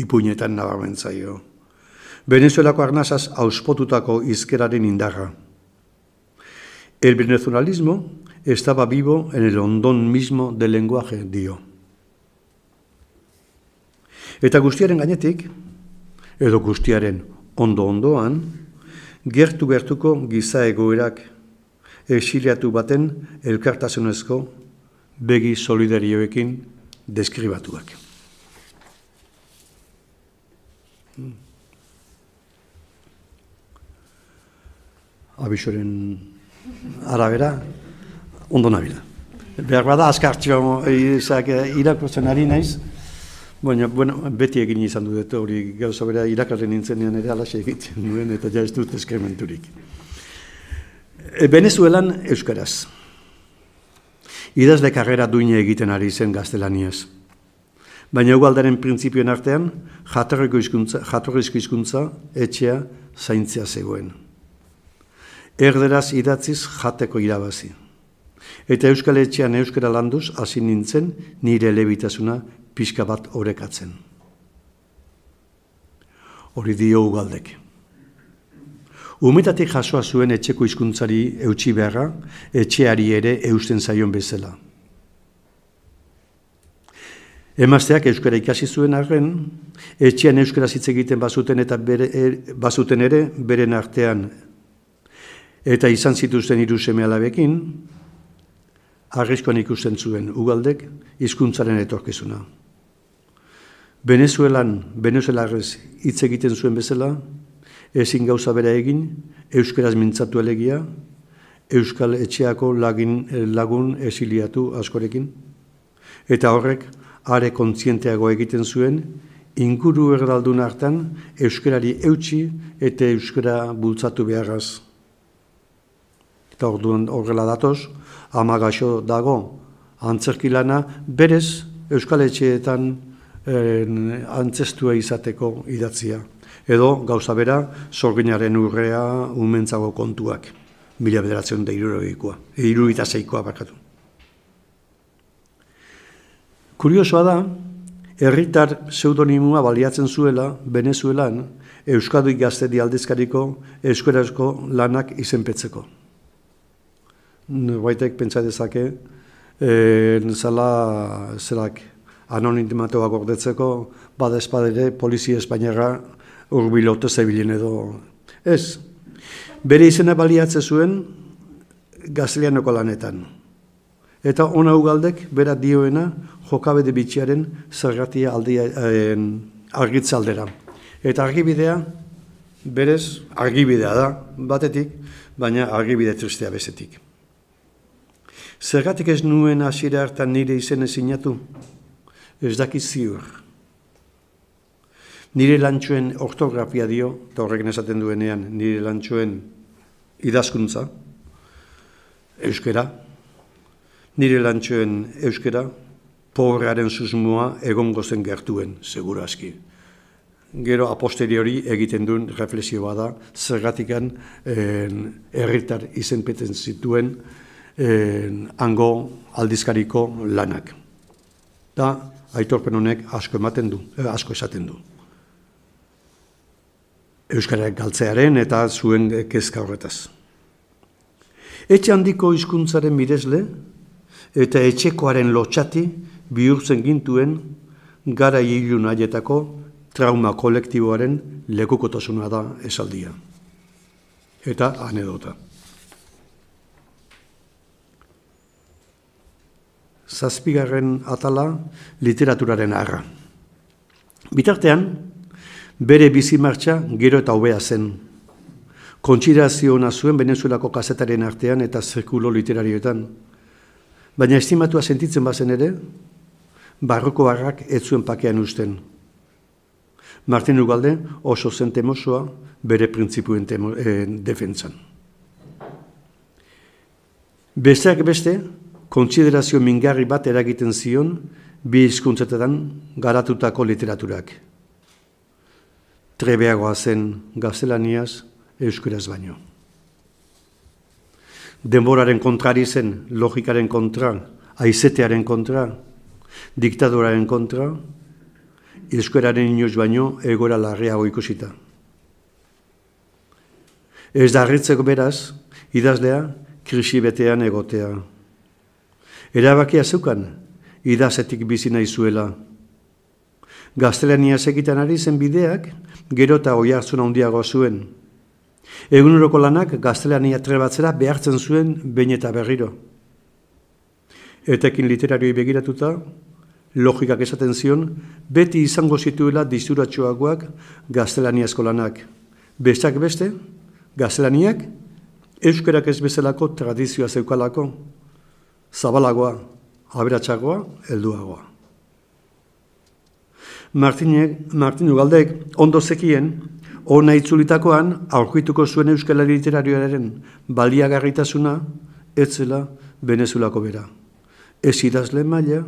ipuinetan nabarmentzaio. Venezuelako arnazaz auspotutako izkeraren indarra. El venezolalismo estaba vivo en el ondón mismo del lenguaje, dio. Eta guztiaren gainetik, edo guztiaren ondo-ondoan, gertu-gertuko giza egoerak exiliatu baten elkartasunezko begi solidarioekin deskribatuak. Hmm. Abixoren arabera, ondo nabila. Behar bada, azkartxo izak irakurtzen ari naiz, baina bueno, beti egin izan dut, hori gauza bera irakarren nintzenean ere alaxe egiten duen, eta ja ez dut eskrementurik. E, Venezuelan Euskaraz idazle karrera duine egiten ari zen gaztelaniaz. Baina ugaldaren printzipioen artean, jatorriko hizkuntza, jatorrizko hizkuntza etxea zaintzea zegoen. Erderaz idatziz jateko irabazi. Eta Euskal Etxean Euskara landuz hasi nintzen nire lebitasuna pixka bat orekatzen. Hori dio ugaldek. Umetatik jasoa zuen etxeko hizkuntzari eutxi beharra, etxeari ere eusten zaion bezala. Emazteak euskara ikasi zuen arren, etxean euskara hitz egiten bazuten eta bere, er, bazuten ere beren artean eta izan zituzten hiru seme alabekin, arrizkoan ikusten zuen ugaldek hizkuntzaren etorkizuna. Venezuelan, Venezuelarrez hitz egiten zuen bezala, ezin gauza bera egin, euskaraz mintzatu elegia, euskal etxeako lagin, lagun esiliatu askorekin, eta horrek, are kontzienteago egiten zuen, inguru erdaldun hartan euskarari eutxi eta euskara bultzatu beharraz. Eta orduan horrela datoz, amagaxo dago antzerkilana berez euskal etxeetan en, antzestua izateko idatzia. Edo gauza bera, sorginaren urrea umentzago kontuak, mila bederatzen da irurogikoa, irurita zeikoa bakatu. Kuriosoa da, herritar pseudonimua baliatzen zuela Venezuelan Euskadui gaztedi aldizkariko euskarazko lanak izenpetzeko. Baitek pentsa dezake, e, zala, zerak, anonimatoak gordetzeko, bada espadere, polizia espainara urbilote zebilen edo. Ez, bere izena baliatzen zuen gaztelianoko lanetan. Eta ona ugaldek, bera dioena, jokabede bitxiaren zergatia aldia eh, argitzaldera. Eta argibidea, berez, argibidea da, batetik, baina argibide tristea bezetik. Zergatik ez nuen hasiera hartan nire izen ezinatu? Ez dakit ziur. Nire lantxoen ortografia dio, eta horrekin esaten duenean, nire lantxoen idazkuntza, euskera, nire lantxoen euskera, pobrearen susmoa egongo zen gertuen, segura aski. Gero a posteriori egiten duen reflexioa da, zergatikan herritar izenpeten zituen en, hango aldizkariko lanak. Da, aitorpen honek asko ematen du, eh, asko esaten du. Euskarak galtzearen eta zuen kezka horretaz. Etxe handiko hizkuntzaren mirezle eta etxekoaren lotxati bihurtzen gintuen gara hilun aietako trauma kolektiboaren lekukotasuna da esaldia. Eta anedota. Zazpigarren atala literaturaren arra. Bitartean, bere bizimartxa gero eta hobea zen. Kontsiderazio hona zuen Venezuelako kazetaren artean eta zirkulo literarioetan. Baina estimatua sentitzen bazen ere, barroko barrak ez zuen pakean usten. Martin Ugalde oso zen temosoa bere printzipuen temo, e, defentzan. Besteak beste, kontsiderazio mingarri bat eragiten zion bi hizkuntzetan garatutako literaturak. Trebeagoa zen gaztelaniaz euskaraz baino. Denboraren kontrari zen, logikaren kontra, aizetearen kontra, diktadoraren kontra, euskararen inoz baino egora larriago ikusita. Ez da beraz, idazlea, krisi betean egotea. Erabakia zeukan, idazetik bizi nahi zuela. Gaztelania segitan ari zen bideak, gero eta oi hartzuna handiagoa zuen. Eguneroko lanak gaztelania trebatzera behartzen zuen bain eta berriro. Etekin literarioi begiratuta, logikak esaten zion, beti izango zituela dizuratxoagoak gaztelaniazko lanak. Bestak beste, gaztelaniak, euskerak ez bezalako tradizioa zeukalako, zabalagoa, aberatsagoa, helduagoa. Martinek, Martin Ugaldek ondo zekien, ona itzulitakoan aurkituko zuen euskal literarioaren baliagarritasuna ez zela Venezuelako bera ez idazle maila,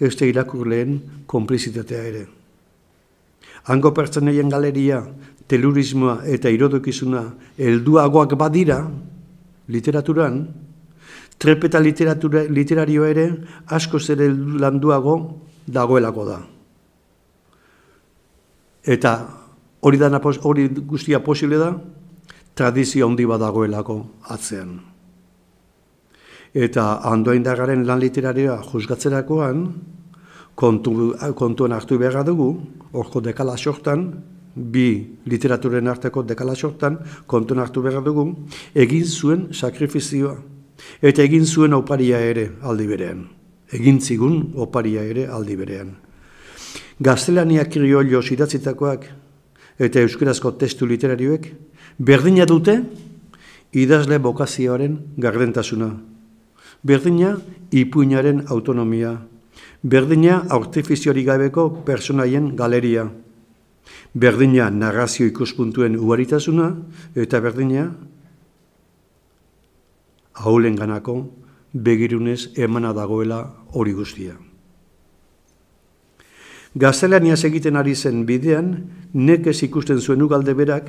ez da irakurleen konplizitatea ere. Hango pertsoneien galeria, telurismoa eta irodokizuna helduagoak badira, literaturan, trepeta literatura, literario ere asko zer landuago dagoelako da. Eta hori, da, hori guztia posible da, tradizio handi badagoelako atzean eta andoaindagaren lan literarioa juzgatzerakoan, kontu, kontuan hartu beharra dugu, orko dekala sortan, bi literaturen arteko dekala sortan, kontuan hartu beharra dugu, egin zuen sakrifizioa. Eta egin zuen oparia ere aldi berean. Egin zigun oparia ere aldi berean. Gaztelania kriolio idatzitakoak eta euskarazko testu literarioek berdina dute idazle bokazioaren gardentasuna. Berdina ipuinaren autonomia. Berdina artifiziori gabeko personaien galeria. Berdina narrazio ikuspuntuen uaritasuna eta berdina haulen ganako begirunez emana dagoela hori guztia. Gaztelaniaz egiten ari zen bidean, nekez ikusten zuen ugalde berak,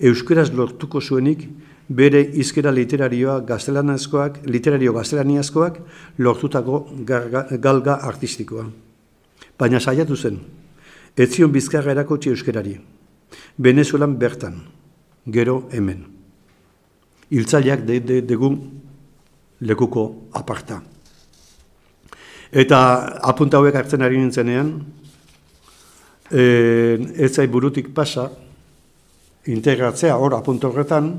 euskeraz lortuko zuenik, bere izkera literarioa gaztelanazkoak, literario gaztelaniazkoak, lortutako galga artistikoa. Baina saiatu zen, ez zion bizkarra erakotzi euskerari. Venezuelan bertan, gero hemen. Iltzaileak de, de, degun lekuko aparta. Eta apunta hauek hartzen ari nintzenean, e, ez zai burutik pasa, integratzea hor apunto horretan,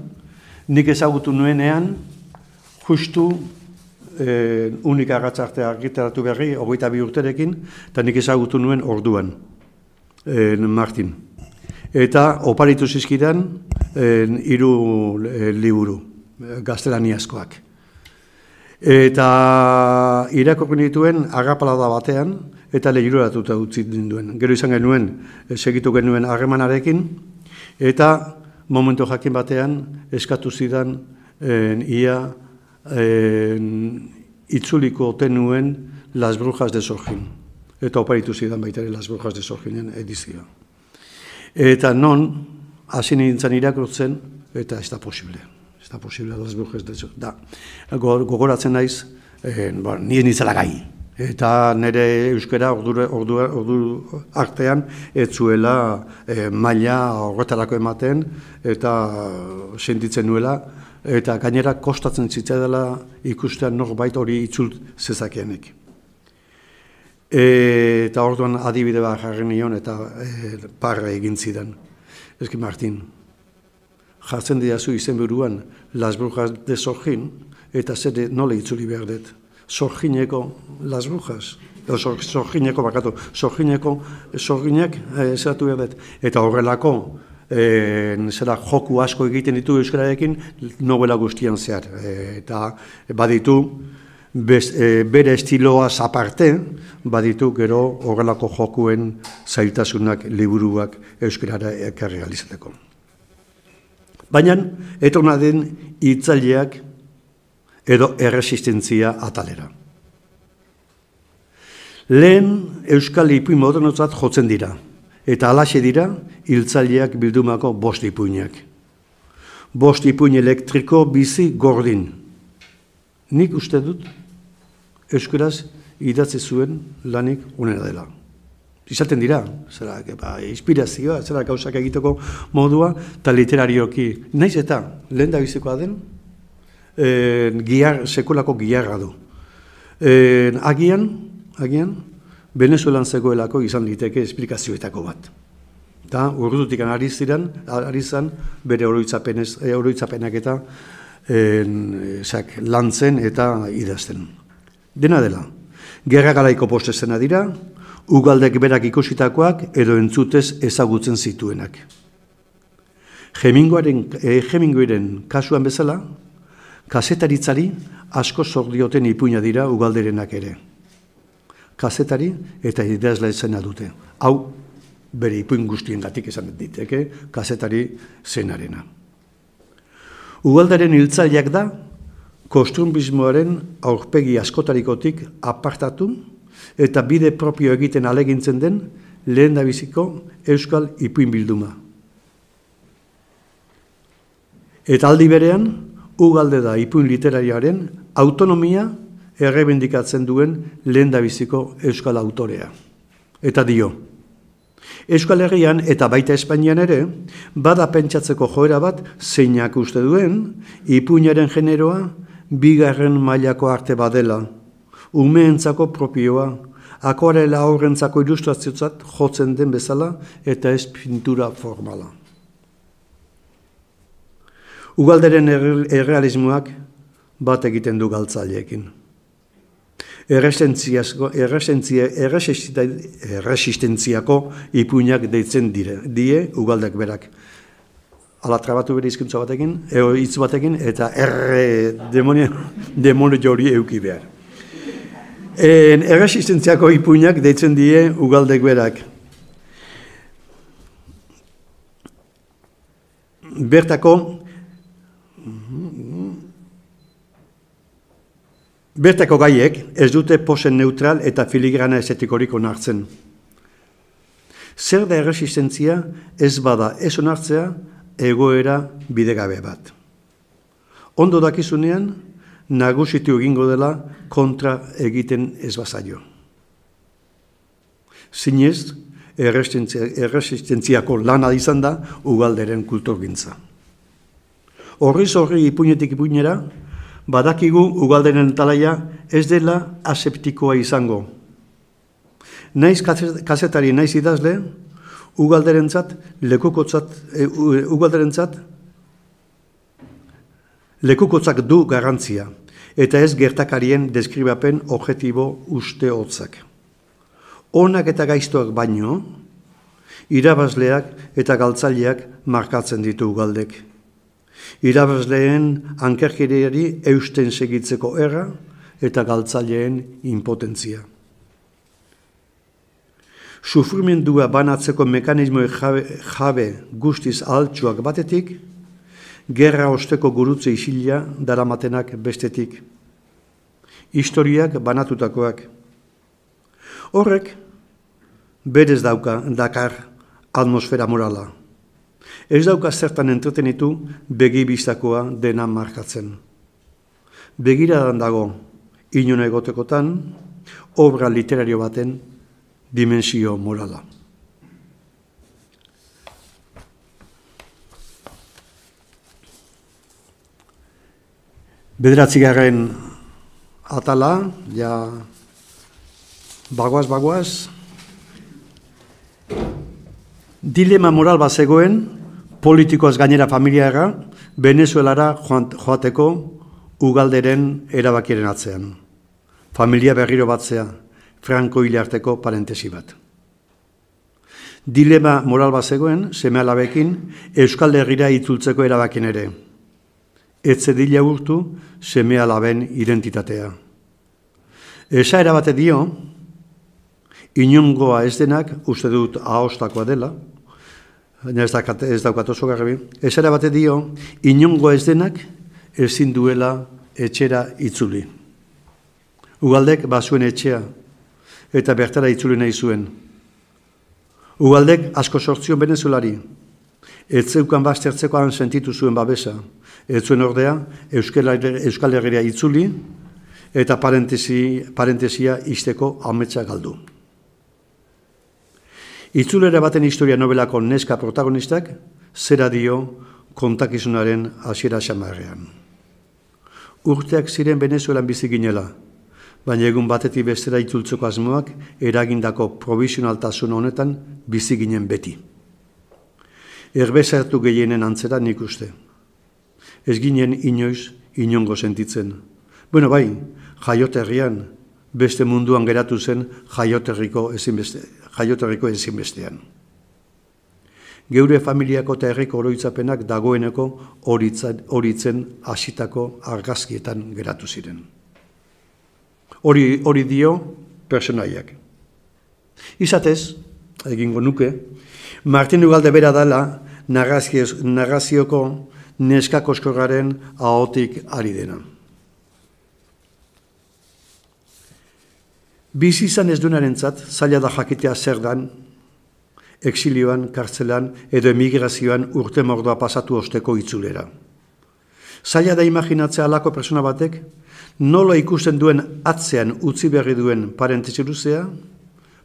nik ezagutu nuenean, justu e, unika agatzartea argitaratu berri, hogeita bi urterekin, eta nik ezagutu nuen orduan, e, Martin. Eta oparitu zizkidan, e, iru e, liburu, gaztelaniazkoak. Eta irakorko nituen agapalada batean, eta lehiruratuta utzi duen. Gero izan genuen, eh, segitu genuen harremanarekin, eta momentu jakin batean eskatu zidan en, ia en, itzuliko tenuen Las Brujas de Sorgin. Eta oparitu zidan baita Las Brujas de Sorginen edizioa. Eta non, hasi nintzen irakurtzen, eta ez da posible. Ez da posible Las Brujas de Sorgin. Da, gogoratzen naiz, en, ba, nien izala gai eta nire euskara ordu, ordu, ordu artean ez zuela e, maila horretarako ematen eta sentitzen nuela eta gainera kostatzen zitzea dela ikustean norbait hori itzult zezakeanek. E, eta orduan adibide bat jarri nion eta e, parra egin zidan. Ezki Martin, jartzen diazu izen buruan Las Brujas de Sorgin eta zer nola itzuli behar dut sorgineko las brujas, sorgineko bakatu, sorgineko, sorginek, eh, zeratu behar eta horrelako, eh, zera joku asko egiten ditu euskararekin, novela guztian zehar, eh, eta baditu, Bez, e, bere estiloa zaparte, baditu gero horrelako jokuen zailtasunak liburuak euskarara ekarri alizateko. Baina, etona den itzaliak edo erresistentzia atalera. Lehen Euskal Ipuin modernotzat jotzen dira, eta alaxe dira hiltzaileak bildumako bost ipuinak. Bost ipuin elektriko bizi gordin. Nik uste dut, Euskaraz idatze zuen lanik unera dela. Izaten dira, zera, ba, inspirazioa, zera, gauzak egiteko modua, eta literarioki. Naiz eta, lehen da bizikoa den, e, giar, sekulako giarra du. E, agian, agian, Venezuelan zegoelako izan liteke esplikazioetako bat. Ta, urdutik ari ziren, ari zan, bere eh, oroitzapenak eta en, zak, lantzen eta idazten. Dena dela, gerra garaiko postezena dira, ugaldek berak ikusitakoak edo entzutez ezagutzen zituenak. Hemingoaren, e, kasuan bezala, kasetaritzari asko zordioten ipuina dira ugalderenak ere. Kasetari eta idazla izena dute. Hau, bere ipuin guztien gatik esan diteke, kasetari zenarena. Ugaldaren hiltzaileak da, kostumbismoaren aurpegi askotarikotik apartatu eta bide propio egiten alegintzen den lehen da biziko euskal ipuin bilduma. Eta aldi berean, ugalde da ipuin literariaren autonomia errebendikatzen duen lehen biziko euskal autorea. Eta dio, Euskal Herrian eta baita Espainian ere, bada pentsatzeko joera bat zeinak uste duen, ipuinaren generoa bigarren mailako arte badela, umeentzako propioa, akoarela horrentzako ilustraziotzat jotzen den bezala eta ez pintura formala. Ugalderen errealismoak bat egiten du galtzaileekin. Erresistentziako ipuinak deitzen dire, die ugaldak berak. Ala trabatu bere izkuntza batekin, eo hitz batekin, eta erre demonio, demonio jori euki behar. En, erresistentziako ipuinak deitzen die ugaldek berak. Bertako, Bertako gaiek ez dute posen neutral eta filigrana esetikorik onartzen. Zer da erresistentzia ez bada ez onartzea egoera bidegabe bat. Ondo dakizunean, nagusitu egingo dela kontra egiten ez bazaio. Zinez, erresistentziako lana izan da ugalderen kulturgintza. Horriz horri ipunetik ipunera, badakigu ugalderen talaia ez dela aseptikoa izango. Naiz kazetari naiz idazle, ugalderentzat, lekukotzat, e, ugalderentzat, lekukotzak du garantzia, eta ez gertakarien deskribapen objetibo uste hotzak. Onak eta gaiztoak baino, irabazleak eta galtzaileak markatzen ditu ugaldek irabazleen ankerkiriari eusten segitzeko erra eta galtzaileen impotentzia. Sufrimendua banatzeko mekanismo jabe, jabe guztiz altsuak batetik, gerra osteko gurutze isila daramatenak bestetik. Historiak banatutakoak. Horrek, berez dauka dakar atmosfera morala ez dauka zertan entretenitu begi biztakoa dena markatzen. Begiradan dago, inon egotekotan, obra literario baten dimensio morala. Bederatzigarren atala, ja, bagoaz, bagoaz, dilema moral bat zegoen, politikoaz gainera familiara, Venezuelara joateko ugalderen erabakiren atzean. Familia berriro batzea, Franco hilarteko parentesi bat. Dilema moral bat zegoen, seme alabekin, Euskal Herriera itzultzeko erabakin ere. Etze dila urtu, seme alaben identitatea. Esa erabate dio, inongoa ez denak, uste dut ahostakoa dela, ez, dakat, ez daukat oso garbi, ez bate dio, inongo ez denak ezin duela etxera itzuli. Ugaldek bazuen etxea eta bertara itzuli nahi zuen. Ugaldek asko sortzion venezuelari, ez zeukan baztertzekoan sentitu zuen babesa, ez zuen ordea Euskal Herria itzuli eta parentesia isteko ametsa galdu. Itzulera baten historia novelako neska protagonistak, zera dio kontakizunaren hasiera xamarrean. Urteak ziren Venezuelan bizi ginela, baina egun batetik bestera itzultzeko asmoak eragindako provisionaltasun honetan bizi ginen beti. Erbezartu gehienen antzera nik uste. Ez ginen inoiz inongo sentitzen. Bueno, bai, jaioterrian, beste munduan geratu zen jaioterriko ezinbeste, jaioterriko ezinbestean. Geure familiako eta erreko oroitzapenak dagoeneko horitzen hasitako argazkietan geratu ziren. Hori, hori dio personaiak. Izatez, egingo nuke, Martin Ugalde bera dela narrazioko neskakoskorraren ahotik ari dena. Bizi izan ez dunaren zat, zaila da jakitea zer dan, exilioan, kartzelan edo emigrazioan urte mordoa pasatu osteko itzulera. Zaila da imaginatzea alako persona batek, nola ikusten duen atzean utzi berri duen parentesi luzea,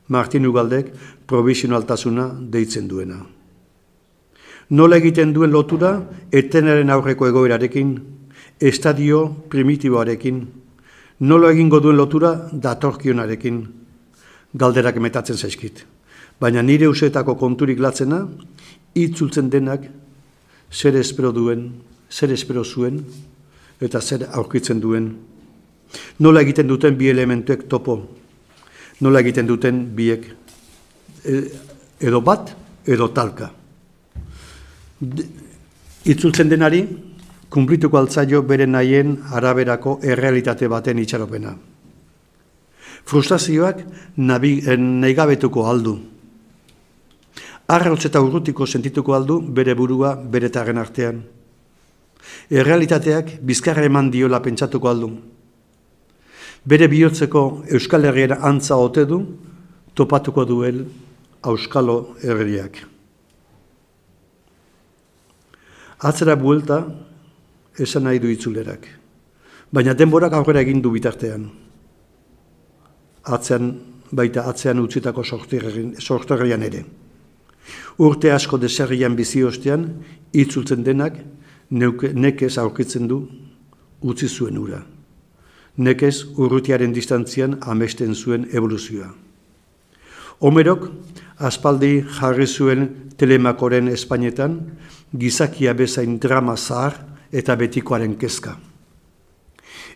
Martin Ugaldek provisionaltasuna deitzen duena. Nola egiten duen lotura, etenaren aurreko egoerarekin, estadio primitiboarekin, Nolo egingo duen lotura datorkionarekin. galderak metatzen zaizkit. Baina nire usetako konturik latzena, itzultzen denak zer espero duen, zer espero zuen, eta zer aurkitzen duen. Nola egiten duten bi elementuek topo, nola egiten duten biek e, edo bat, edo talka. Itzultzen denari, kumplituko altzaio bere nahien araberako errealitate baten itxaropena. Frustrazioak eh, nahi gabetuko aldu. Arrautz eta urrutiko sentituko aldu bere burua bere tarren artean. Errealitateak bizkarra eman diola pentsatuko aldu. Bere bihotzeko Euskal Herriera antza ote du, topatuko duel Euskalo Herriak. Atzera buelta, esan nahi du itzulerak. Baina denborak aurrera egin du bitartean. Atzean, baita atzean utzitako sorterrian ere. Urte asko deserrian bizi ostean, itzultzen denak, nekez aurkitzen du utzi zuen ura. Nekez urrutiaren distantzian amesten zuen evoluzioa. Homerok, aspaldi jarri zuen telemakoren Espainetan, gizakia bezain drama zahar eta betikoaren kezka.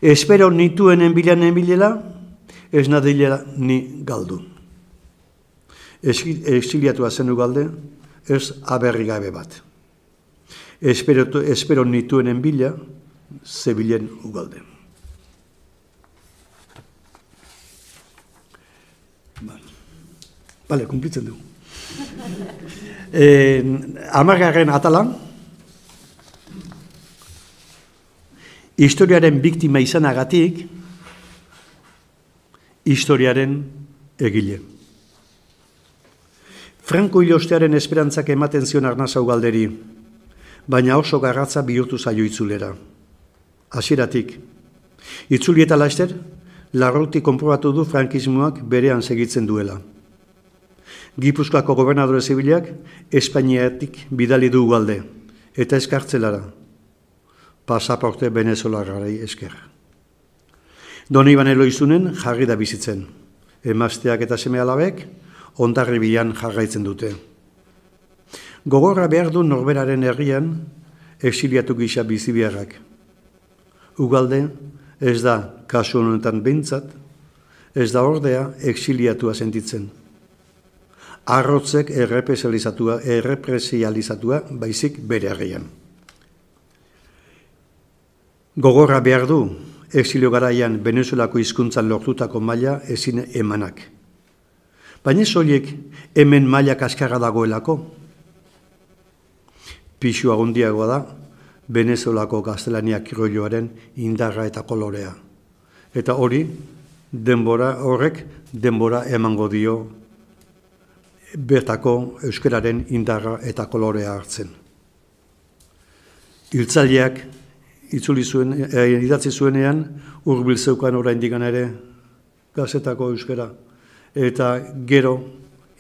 Espero nituen enbilan enbilela, ez nadilea ni galdu. Exiliatu azenu galde, ez aberri gabe bat. Espero, espero nituen enbila, zebilen ugalde. Bale, kumplitzen du. Eh, amargarren atalan, historiaren biktima izanagatik, historiaren egile. Franko hilostearen esperantzak ematen zion arnazau galderi, baina oso garratza bihurtu zaio itzulera. Hasieratik, itzuli eta laster, larrauti konprobatu du frankismoak berean segitzen duela. Gipuzkoako gobernadore zibilak Espainiatik bidali du galde, eta eskartzelara, pasaporte venezolarrari esker. Doni banelo izunen jarri da bizitzen. Emazteak eta seme alabek, ondarri jarraitzen dute. Gogorra behar du norberaren herrian, exiliatu gisa bizibiarrak. Ugalde, ez da kasu honetan bintzat, ez da ordea exiliatua sentitzen. Arrotzek errepresializatua, errepresializatua baizik bere herrian. Gogorra behar du, exilio garaian Venezuelako hizkuntzan lortutako maila ezin emanak. Baina soliek hemen maila kaskarra dagoelako. Pixua agundiagoa da, Venezuelako gaztelania kiroioaren indarra eta kolorea. Eta hori, denbora horrek, denbora emango dio bertako euskararen indarra eta kolorea hartzen. Hiltzaileak itzuli zuen, e, idatzi zuenean, urbil zeukan orain digan ere gazetako euskara. Eta gero,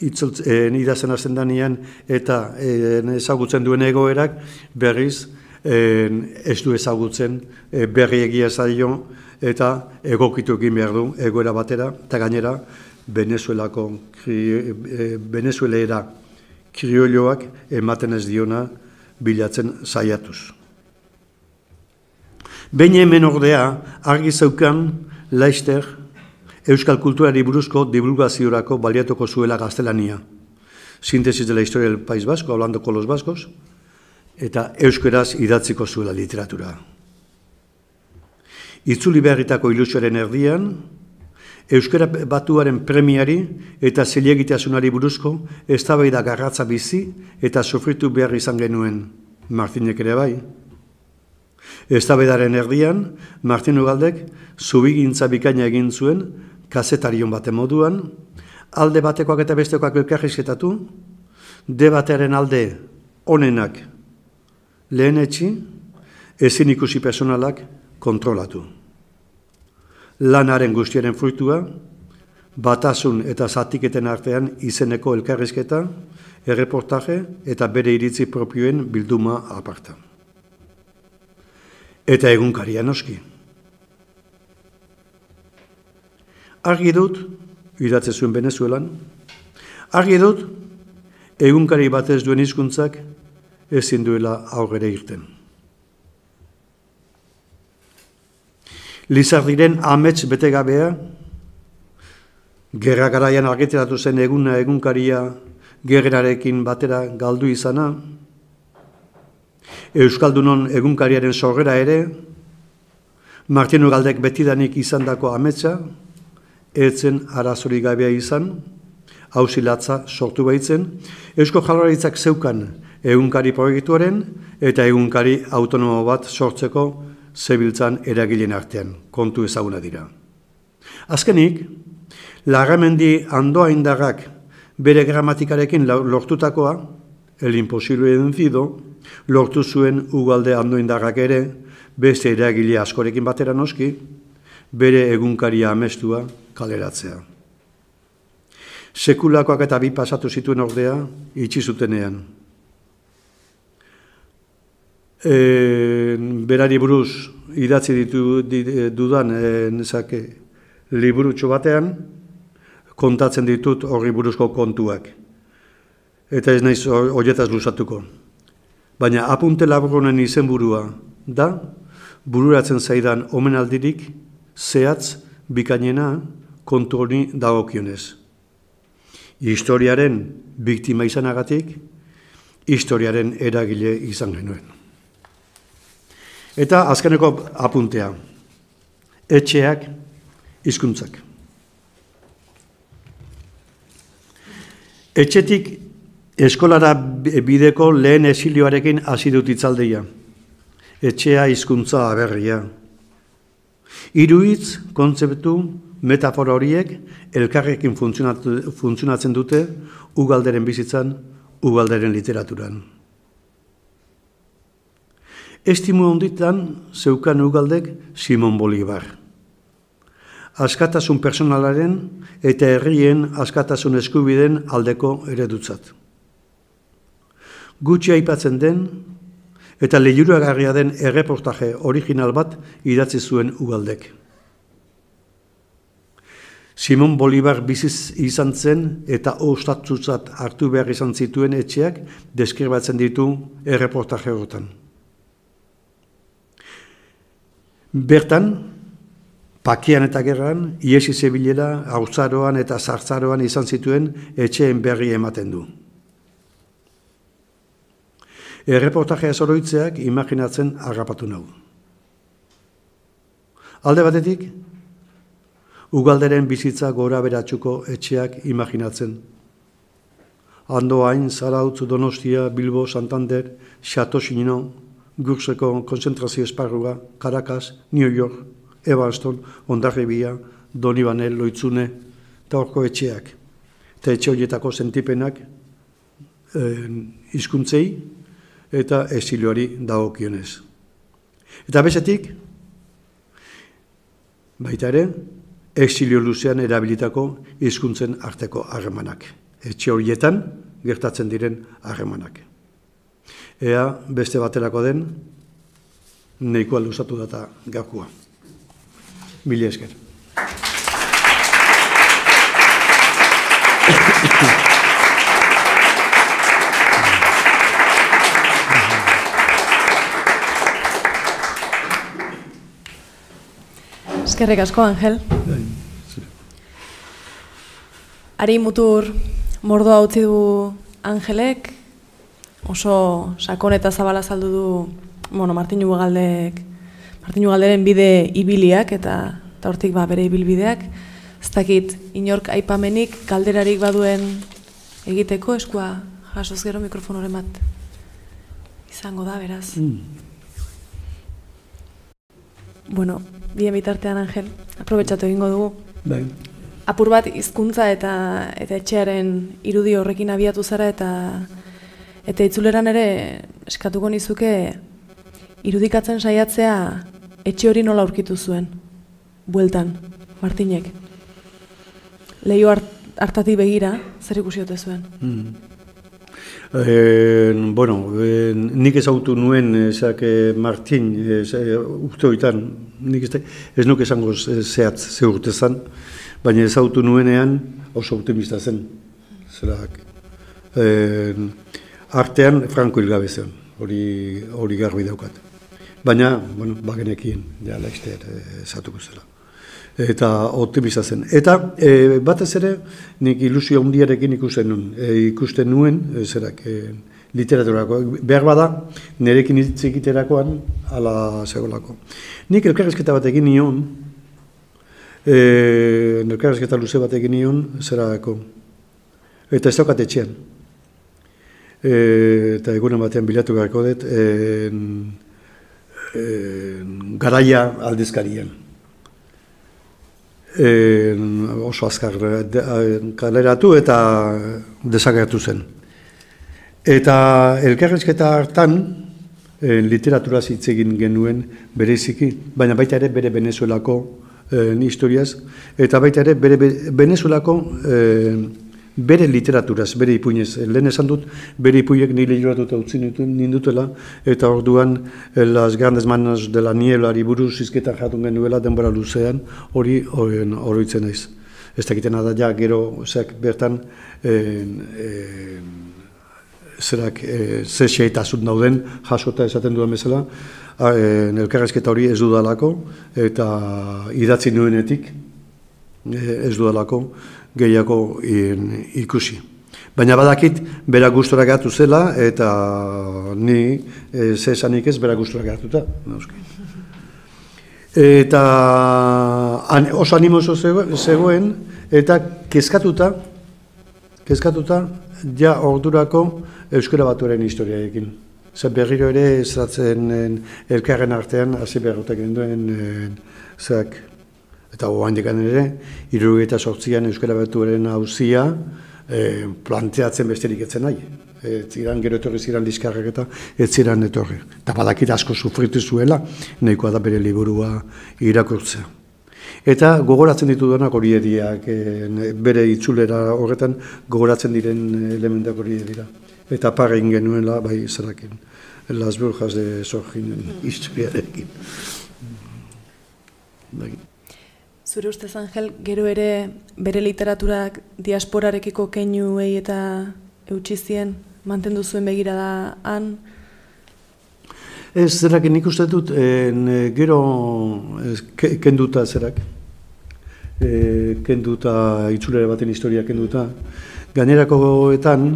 itzult, e, idazen azten danean, eta e, ezagutzen duen egoerak, berriz, e, ez du ezagutzen e, berri egia zailo, eta egokitu egin behar du egoera batera, eta gainera, Venezuelako, kri, e, Venezuelera krioloak ematen ez diona bilatzen saiatuz. Behin hemen ordea, argi zeukan, laizter, euskal kulturari buruzko divulgaziorako baliatuko zuela gaztelania. Sintesis de la historia del País Vasco, hablando con los vascos, eta euskeraz idatziko zuela literatura. Itzuli beharritako ilusioaren erdian, Euskara batuaren premiari eta zilegitasunari buruzko eztabaida garratza bizi eta sofritu behar izan genuen Martinek ere bai. Eztabedaren erdian, Martin Ugaldek zubigintza bikaina egin zuen, kazetarion baten moduan, alde batekoak eta bestekoak elkarrizketatu, debatearen alde onenak lehenetxi, ezin ikusi personalak kontrolatu. Lanaren guztiaren fruitua, batasun eta zatiketen artean izeneko elkarrizketa, erreportaje eta bere iritzi propioen bilduma aparta eta egunkaria noski. Argi dut, idatze zuen Venezuelan, argi dut, egunkari batez duen hizkuntzak ezin duela aurrera irten. Lizardiren amets betegabea, gerra garaian argiteratu zen eguna egunkaria gerrarekin batera galdu izana, Euskaldunon egunkariaren sorgera ere, Martino Galdek betidanik izan dako ametsa, etzen arazori gabea izan, hausilatza sortu baitzen, Eusko Jaloraritzak zeukan egunkari proiektuaren eta egunkari autonomo bat sortzeko zebiltzan eragilen artean, kontu ezaguna dira. Azkenik, lagamendi andoa indarrak bere gramatikarekin lortutakoa, el imposible vencido, lortu zuen ugalde andoa indarrak ere, beste eragile askorekin batera noski, bere egunkaria amestua kaleratzea. Sekulakoak eta bi pasatu zituen ordea, itxi zutenean. E, berari buruz idatzi ditu dudan e, nezake, liburutxo batean, kontatzen ditut horri buruzko kontuak. Eta ez naiz horietaz luzatuko. Baina apunte laburunen izenburua da, bururatzen zaidan omenaldirik zehatz bikainena kontu hori dagokionez. Historiaren biktima izanagatik, historiaren eragile izan genuen. Eta azkeneko apuntea, etxeak, hizkuntzak. Etxetik eskolara bideko lehen esilioarekin hasi dut itzaldeia etxea hizkuntza aberria. Iruitz, kontzeptu, metafora horiek, elkarrekin funtzionatzen dute, ugalderen bizitzan, ugalderen literaturan. Estimu onditan, zeukan ugaldek Simon Bolivar. Askatasun personalaren eta herrien askatasun eskubiden aldeko eredutzat. Gutxi aipatzen den, eta lehiuragarria den erreportaje original bat idatzi zuen ugaldek. Simon Bolivar biziz izan zen eta ostatzuzat hartu behar izan zituen etxeak deskribatzen ditu erreportaje horretan. Bertan, pakian eta gerran, iesi zebilela, hautzaroan eta zartzaroan izan zituen etxeen berri ematen du. Erreportajea zoroitzeak imaginatzen agapatu nahu. Alde batetik, ugalderen bizitza gora beratxuko etxeak imaginatzen. Andoain, Zarautz, Donostia, Bilbo, Santander, Xato Sinino, Gurseko konzentrazio esparrua, Caracas, New York, Evanston, Ondarribia, Donibanel, Loitzune, eta horko etxeak. Eta etxe horietako sentipenak eh, izkuntzei, eta esilioari dagokionez. Eta bezetik, baita ere, exilio luzean erabilitako hizkuntzen arteko harremanak. Etxe horietan gertatzen diren harremanak. Ea beste baterako den, nahikoa luzatu data gakua. Mili esker. Eskerrik asko, Angel. Ari mutur mordoa utzi du Angelek, oso sakon eta zabala saldu du bueno, Martin Ugaldek, Martin Ugalderen bide ibiliak eta eta hortik ba, bere ibilbideak. Ez dakit, inork aipamenik, kalderarik baduen egiteko, eskua jasoz gero mikrofonoren bat izango da, beraz. Mm. Bueno, bien bitartean Angel, aprobetxatu egingo dugu. Bai. Apur bat hizkuntza eta eta etxearen irudi horrekin abiatu zara eta eta itzuleran ere eskatuko nizuke irudikatzen saiatzea etxe hori nola aurkitu zuen. Bueltan, Martinek. Leio hartatik begira, zer ikusi ote zuen? Mm. Eh, bueno, eh, nik ezautu nuen ezak eh, Martin eh, urte nik ez, ez nuke esango zehatz ze urte zan, baina ezautu nuenean oso optimista zen. Zerak, e, artean Franco hilgabe zen, hori, hori garbi daukat. Baina, bueno, bagenekin, ja, laizteat ezatuko zela. Eta optimista zen. Eta e, batez ere, nik ilusio handiarekin ikusten nuen, e, ikusten nuen, e, zerak, e, literaturako. Behar bada, nerekin hitz egiterakoan, ala zegoelako. Nik elkarrezketa bat nion, e, elkarrezketa luze bat nion, zerako. Eta ez daukat etxean. E, eta egunen batean bilatu beharko dut, e, e, garaia aldizkarien. E, oso azkar kaleratu eta desagertu zen. Eta elkarrezketa hartan, e, literatura hitz egin genuen bereziki, baina baita ere bere Venezuelako e, historiaz, eta baita ere bere Venezuelako e, bere literaturaz, bere ipuinez. Lehen esan dut, bere ipuiek nire joratuta utzi nindutela, eta orduan las grandes manos de la niebla buruz izketan jatun genuela denbora luzean, hori horitzen naiz. Ez dakiten da ja, gero, zeak bertan, zerak e, ze xeitasun dauden jasota esaten duen bezala, e, elkarrezketa hori ez dudalako eta idatzi nuenetik ez dudalako gehiago ikusi. Baina badakit, bera gustora gatu zela, eta ni e, ze esanik ez bera gustora gatuta. Eta an, oso animoso zegoen, eta kezkatuta, kezkatuta, ja ordurako, Euskara Batuaren historiaekin. Zer berriro ere zeratzen elkarren artean, hasi berrotak duen zeak, eta hoa handikan ere, iruru eta sortzian Euskara Batuaren hauzia e, planteatzen besterik etzen nahi. Ez ziren gero etorri ziren liskarrak eta ez ziren etorri. Eta badakit asko sufritu zuela, nahikoa da bere liburua irakurtzea. Eta gogoratzen ditu denak hori ediak, bere itzulera horretan gogoratzen diren elementak hori dira eta parrein genuela, bai, zerakin, las brujas de Sorginen historiarekin. Bai. Zure ustez, Angel, gero ere bere literaturak diasporarekiko keinuei eta eutxizien mantendu zuen begira da han? Ez, zerak, nik uste dut, en, gero kenduta zerak, e, kenduta, itzulera baten historia kenduta, gainerakoetan,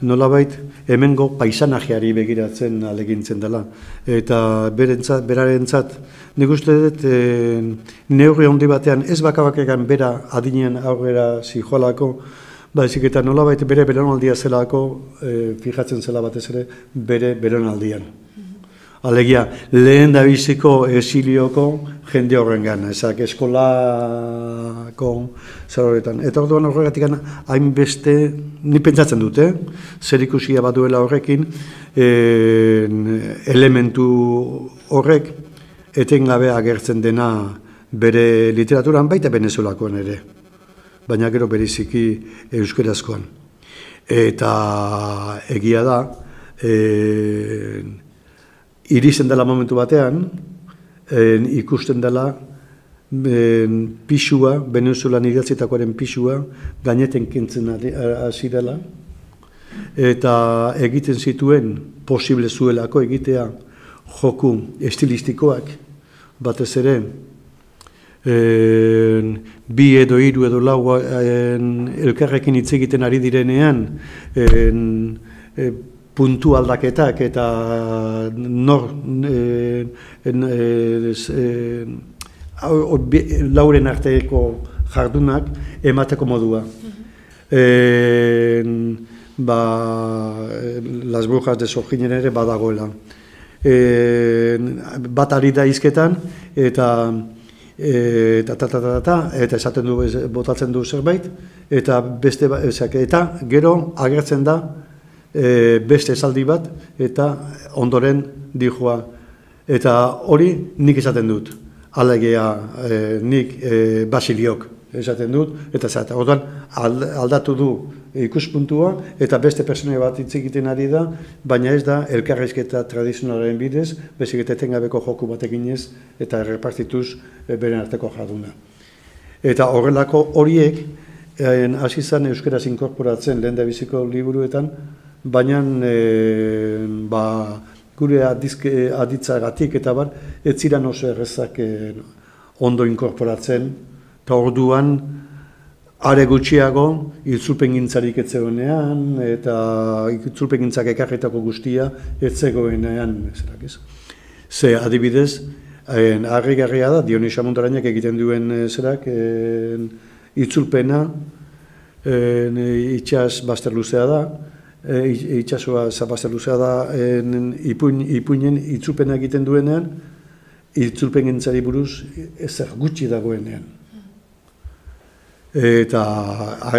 nolabait hemengo paisanajeari begiratzen alegintzen dela. Eta berentzat, berarentzat, nik uste dut e, neurri handi batean ez bakabakegan bera adinen aurrera zijoalako, baizik eta nolabait bere beronaldia zelako e, fijatzen zela batez ere bere beronaldian. Alegia, lehen da biziko esilioko jende horren gana, ezak eskolako zer horretan. Eta orduan horregatik hainbeste, ni pentsatzen dute, zer ikusia bat duela horrekin, elementu horrek etengabe agertzen dena bere literaturan baita venezuelakoan ere, baina gero beriziki euskerazkoan. Eta egia da, e, iristen dela momentu batean, en, ikusten dela en, pixua, Venezuelan idatzitakoaren pixua, gaineten kintzen hasi dela, eta egiten zituen posible zuelako egitea joku estilistikoak, batez ere, en, bi edo hiru edo lau elkarrekin hitz egiten ari direnean, en, puntu aldaketak eta nor e, e, lauren arteko jardunak emateko modua. E, ba, las brujas de Sojinen ere badagoela. E, bat ari da izketan eta eta ta, ta, ta, ta, eta esaten du botatzen du zerbait eta beste ba, eta gero agertzen da e, beste esaldi bat eta ondoren dijoa. Eta hori nik esaten dut, alegea e, nik e, basiliok esaten dut, eta zata, orduan aldatu du ikuspuntua eta beste pertsona bat hitz egiten ari da, baina ez da elkarrizketa tradizionalaren bidez, bezik eta etengabeko joku bat eginez eta errepartituz e, beren arteko jarduna. Eta horrelako horiek, en, hasi zen euskaraz inkorporatzen lehen da biziko liburuetan, baina e, ba, gure adizke, aditzagatik eta bar, ez ziren oso errezak e, ondo inkorporatzen, eta orduan, are gutxiago, iltzulpen gintzarik ez zegoenean, eta iltzulpen gintzak ekarretako guztia ez zegoenean, zerak ez. Ze adibidez, harri da, Dionisa Montarainak egiten duen e, zerak, en, itzulpena, en, itxas baster luzea da, e, itxasua zabaster luzea da, en, ipuin, ipuinen itzulpena egiten duenean, itzulpen gintzari buruz ezer gutxi dagoenean eta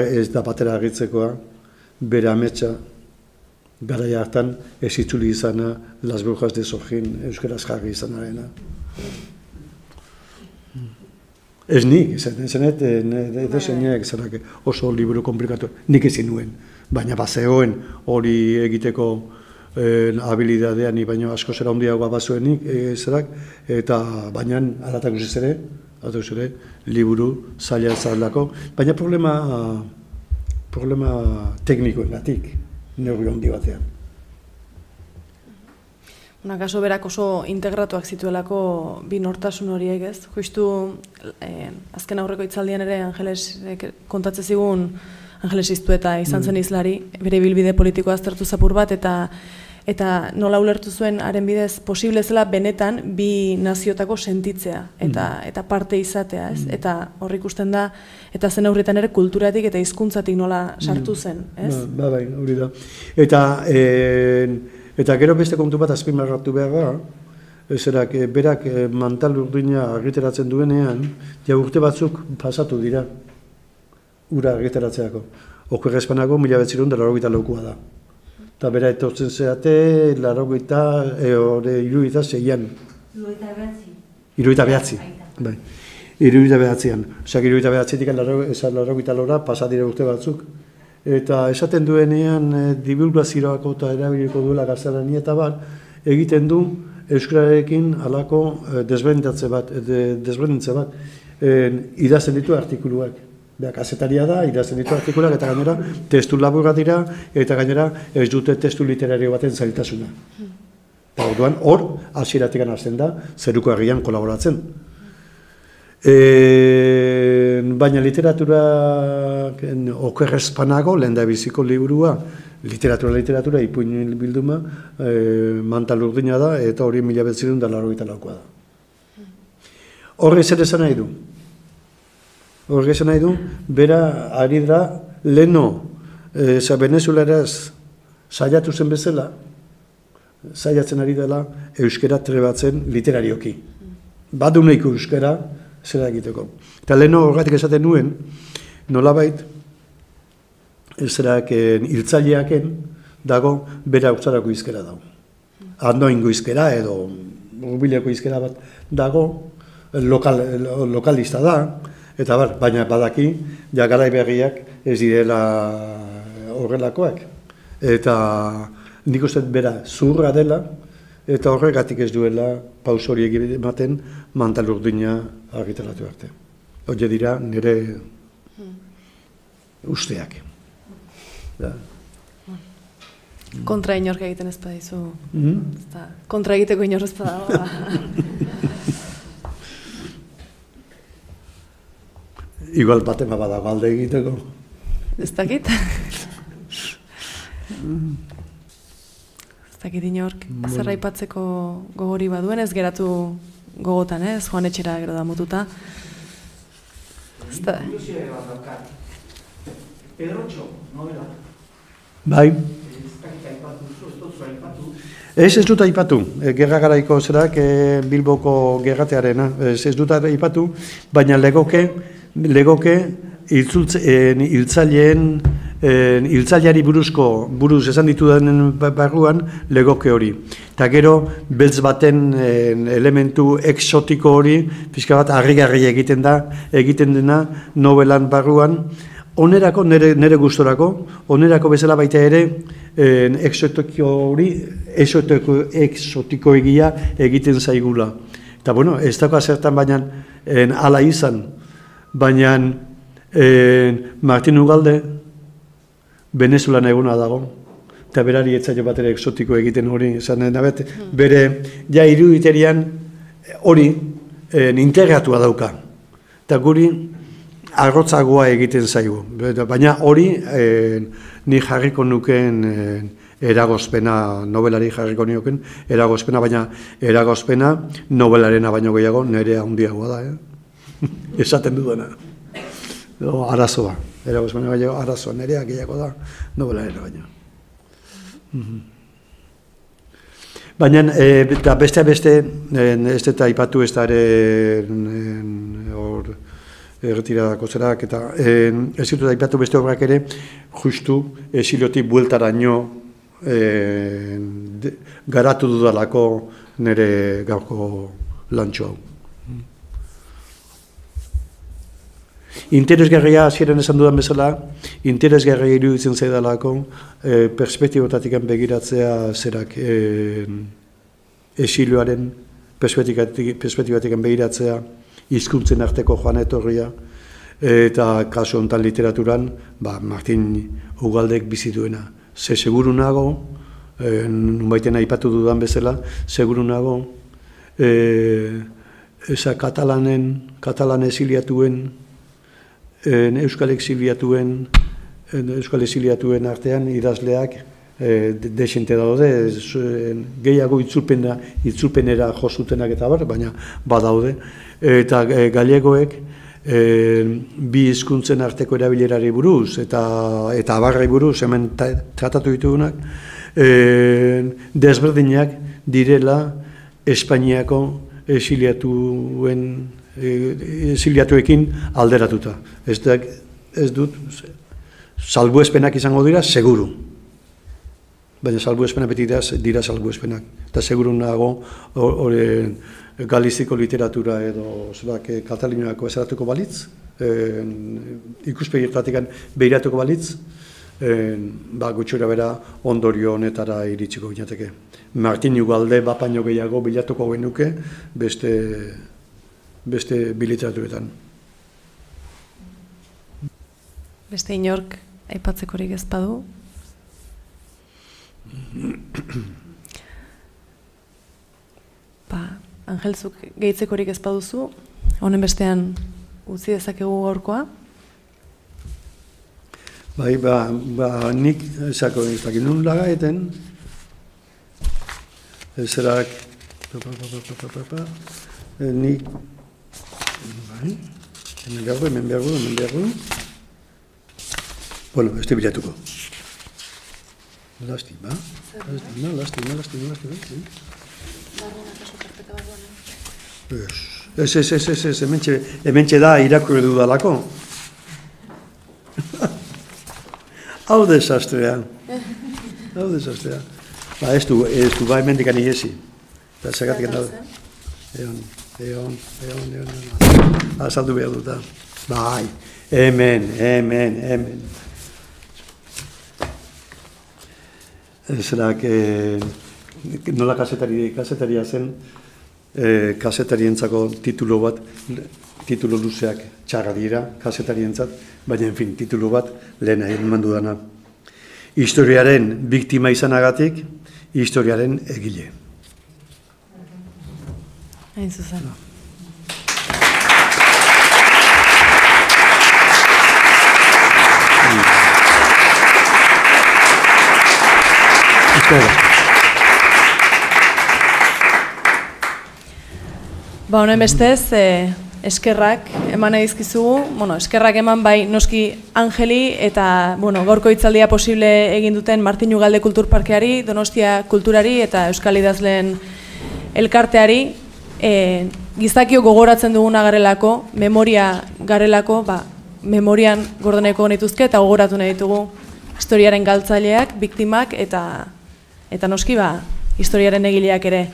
ez da batera agitzekoa, bere ametsa, gara hartan ez itzuli izana, Las Brujas de Sojin, Euskaraz jarri izanarena. Ez nik, esaten zenet, edo zeinek, zenak oso liburu komplikatu, nik ezin nuen, baina bazeoen hori egiteko eh, habilidadea ni baino asko zera hondiagoa bazuenik, eh, zerak, eta baina alatak ere, ados ere, liburu zaila zailako, baina problema, problema teknikoen gatik, neurri handi batean. Una kaso berak oso integratuak zituelako bi nortasun horiek ez. Justu eh, azken aurreko itzaldian ere Angeles eh, kontatze zigun Angeles iztu eta izan zen mm. izlari, bere bilbide politikoa aztertu zapur bat eta eta nola ulertu zuen haren bidez posible zela benetan bi naziotako sentitzea eta mm. eta parte izatea, ez? Mm. Eta hor ikusten da eta zen aurretan ere kulturatik eta hizkuntzatik nola sartu mm. zen, ez? Ba, bai, hori da. Eta e, eta gero beste kontu bat azpimarratu behar da, Ezerak, berak mantal urdina argiteratzen duenean, ja urte batzuk pasatu dira, ura argiteratzeako. Oker espanago, mila betzirun dela da eta bera etortzen zeate, laro gaita, e, ore, iruita zeian. Iruita behatzi. Iruita behatzi, bai. Iruita behatzian. Osak, iruita behatzitik laro gaita lora, pasadire urte batzuk. Eta esaten duenean, e, divulgazioako eta erabiliko duela gaztelania eta bat, egiten du Euskararekin alako e, desberdintze bat, e, desberdintze bat, e, idazten ditu artikuluak. Beha, kasetaria da, idazten ditu artikulak, eta gainera, testu laburra dira, eta gainera, ez dute testu literario baten zailtasuna. Eta orduan, hor, hasieratik hasten da, zeruko herrian kolaboratzen. E, baina literatura okerrezpanago, lehen da biziko liburua, literatura, literatura, ipuin bilduma, e, mantal urdina da, eta hori mila betzirun da laro da. Horre zer esan nahi du? Horrek nahi du, bera ari da leno e, venezuelaraz saiatu zen bezala, saiatzen ari dela euskera trebatzen literarioki. Badu nahiko euskera zera egiteko. Eta leno horretik esaten nuen, nolabait, zerak hiltzaileaken dago bera utzarako izkera dago. Andoingo izkera edo urbileko izkera bat dago, lokal, lokalista da, Eta bar, baina badaki, ja garai berriak ez direla horrelakoak. Eta nik uste bera zurra dela, eta horregatik ez duela paus hori ematen mantal urdina argitaratu arte. Hore dira nire usteak. Da. Kontra inork egiten ez badizu. Mm -hmm. Kontra egiteko inork ez badago. Igual baten badago alde egiteko. Ez dakit? ez dakit inork, zerra ipatzeko gogori baduen, ez geratu gogotan, ez joan etxera gero da mututa. Ez da... Bai. Ez ez dut aipatu, e, gerra garaiko zerak e, Bilboko gerratearena, ez ez dut aipatu, baina legoke, legoke hiltzaileen hiltzaileari buruzko buruz esan ditu denen barruan legoke hori. Ta gero beltz baten elementu exotiko hori pizka bat harrigarri egiten da, egiten dena novelan barruan onerako nere nere gustorako, onerako bezala baita ere en exotiko hori exotiko exotiko egia egiten zaigula. Ta bueno, ez dago zertan baina en ala izan baina e, Martin Ugalde Venezuelan eguna dago, eta berari etzaio bat ere exotiko egiten hori, esan nabet, bere ja iruditerian hori e, integratua dauka. Eta guri arrotzagoa egiten zaigu. Baina hori e, ni jarriko nukeen e, eragozpena, nobelari jarriko nioken, eragozpena, baina eragozpena nobelarena baino gehiago nire handiagoa da. Eh? Esaten duena. O, arazoa. Eragozpena gehiago arazoa, nirea gehiago da nobelarena baino. Mhm. Baina, e, beste beste, ez eta ipatu ez da ere hor erretiradako zerak, eta ez dut ipatu beste obrak ere, justu esiliotik bueltaraino e, garatu dudalako nire gaurko lantxo hau. Interesgarria hasieran esan dudan bezala, interesgarria iruditzen zaidalako e, perspektibotatik begiratzea zerak e, esilioaren perspektibatik begiratzea hizkuntzen arteko joan etorria eta kasu honetan literaturan ba, Martin Ugaldek bizi duena. Ze seguru nago, e, nunbaiten aipatu dudan bezala, seguru nago, e, eza katalanen, katalan esiliatuen, en, euskal exiliatuen, en, euskal exiliatuen artean idazleak e, desente daude, gehiago itzulpena, itzulpenera josutenak eta bar, baina badaude, eta e, galegoek, e, bi hizkuntzen arteko erabilerari buruz eta eta abarrai buruz hemen tratatu ditugunak e, desberdinak direla Espainiako esiliatuen esiliatuekin alderatuta. Ez, da, ez dut salbuespenak izango dira seguru. Baina salbuespenak beti dira, dira salbuespenak. Eta seguru nago hori galiziko literatura edo zerak katalinoako esaratuko balitz, e, ikuspegirtatik behiratuko balitz, e, ba, gutxura bera ondorio honetara iritsiko ginateke. Martin Ugalde bapaino gehiago bilatuko genuke beste, beste biliteraturetan. Beste inork aipatzekorik ez badu? ba, Angelzuk gehitzekorik ez baduzu, honen bestean utzi dezakegu gaurkoa? Bai, ba, ba nik esako ez dakit nun lagaeten, ezerak, pa, pa, pa, pa, pa, pa, pa, e, nik, bai, hemen behar du, hemen behar du, hemen behar du, bueno, ez bilatuko. Lastima, lastima, lastima, lastima, lastima, lastima. Ez, ez, ez, ez, ez, hementxe, hementxe da irakurri dudalako. Hau desastrea. Hau desastrea. Ba, ez du, ez du, ba, hemendik ani ezi. Eta segatik da. Eon, eon, eon, eon, eon. Azaldu behar dut, Bai, hemen, hemen, hemen. Ez erak, eh, nola kasetari, kasetaria zen, e, kasetarientzako titulu bat, titulu luzeak txarra dira kasetarientzat, baina, en fin, titulu bat lehen egin mandu dana. Historiaren biktima izanagatik, historiaren egile. Hain zuzen. Espera. Ba, honen bestez, e, eskerrak eman edizkizugu, bueno, eskerrak eman bai noski Angeli eta, bueno, gorko itzaldia posible egin duten Martin Ugalde Kulturparkeari, Donostia Kulturari eta Euskal Idazleen elkarteari, e, gizakio gogoratzen duguna garelako, memoria garelako, ba, memorian gordoneko nituzke eta gogoratu nahi ditugu historiaren galtzaileak, biktimak eta eta noski ba, historiaren egileak ere.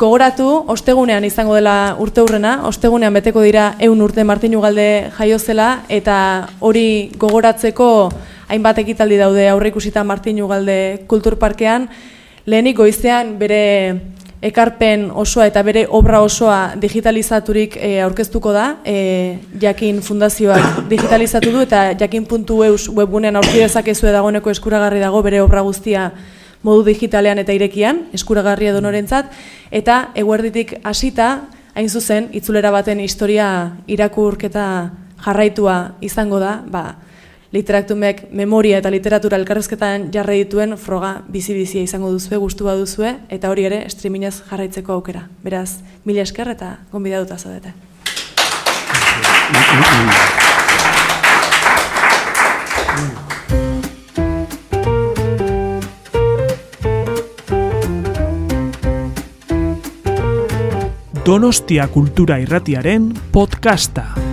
Gogoratu, ostegunean izango dela urte hurrena, ostegunean beteko dira eun urte Martin Ugalde jaiozela, eta hori gogoratzeko hainbat ekitaldi daude aurre ikusita Martin Ugalde kulturparkean, lehenik goizean bere ekarpen osoa eta bere obra osoa digitalizaturik e, aurkeztuko da. E, jakin fundazioak digitalizatu du eta jakin.eus webgunean aurki dezakezue dagoeneko eskuragarri dago bere obra guztia modu digitalean eta irekian, eskuragarria donorentzat, eta eguerditik hasita hain zuzen, itzulera baten historia irakurketa jarraitua izango da, ba, literaktumek memoria eta literatura elkarrezketan jarra dituen froga bizi-bizia izango duzue, gustu baduzue, eta hori ere streamingez jarraitzeko aukera. Beraz, mila esker eta gonbidatuta zaudete. Donostia Kultura Irratiaren podcasta.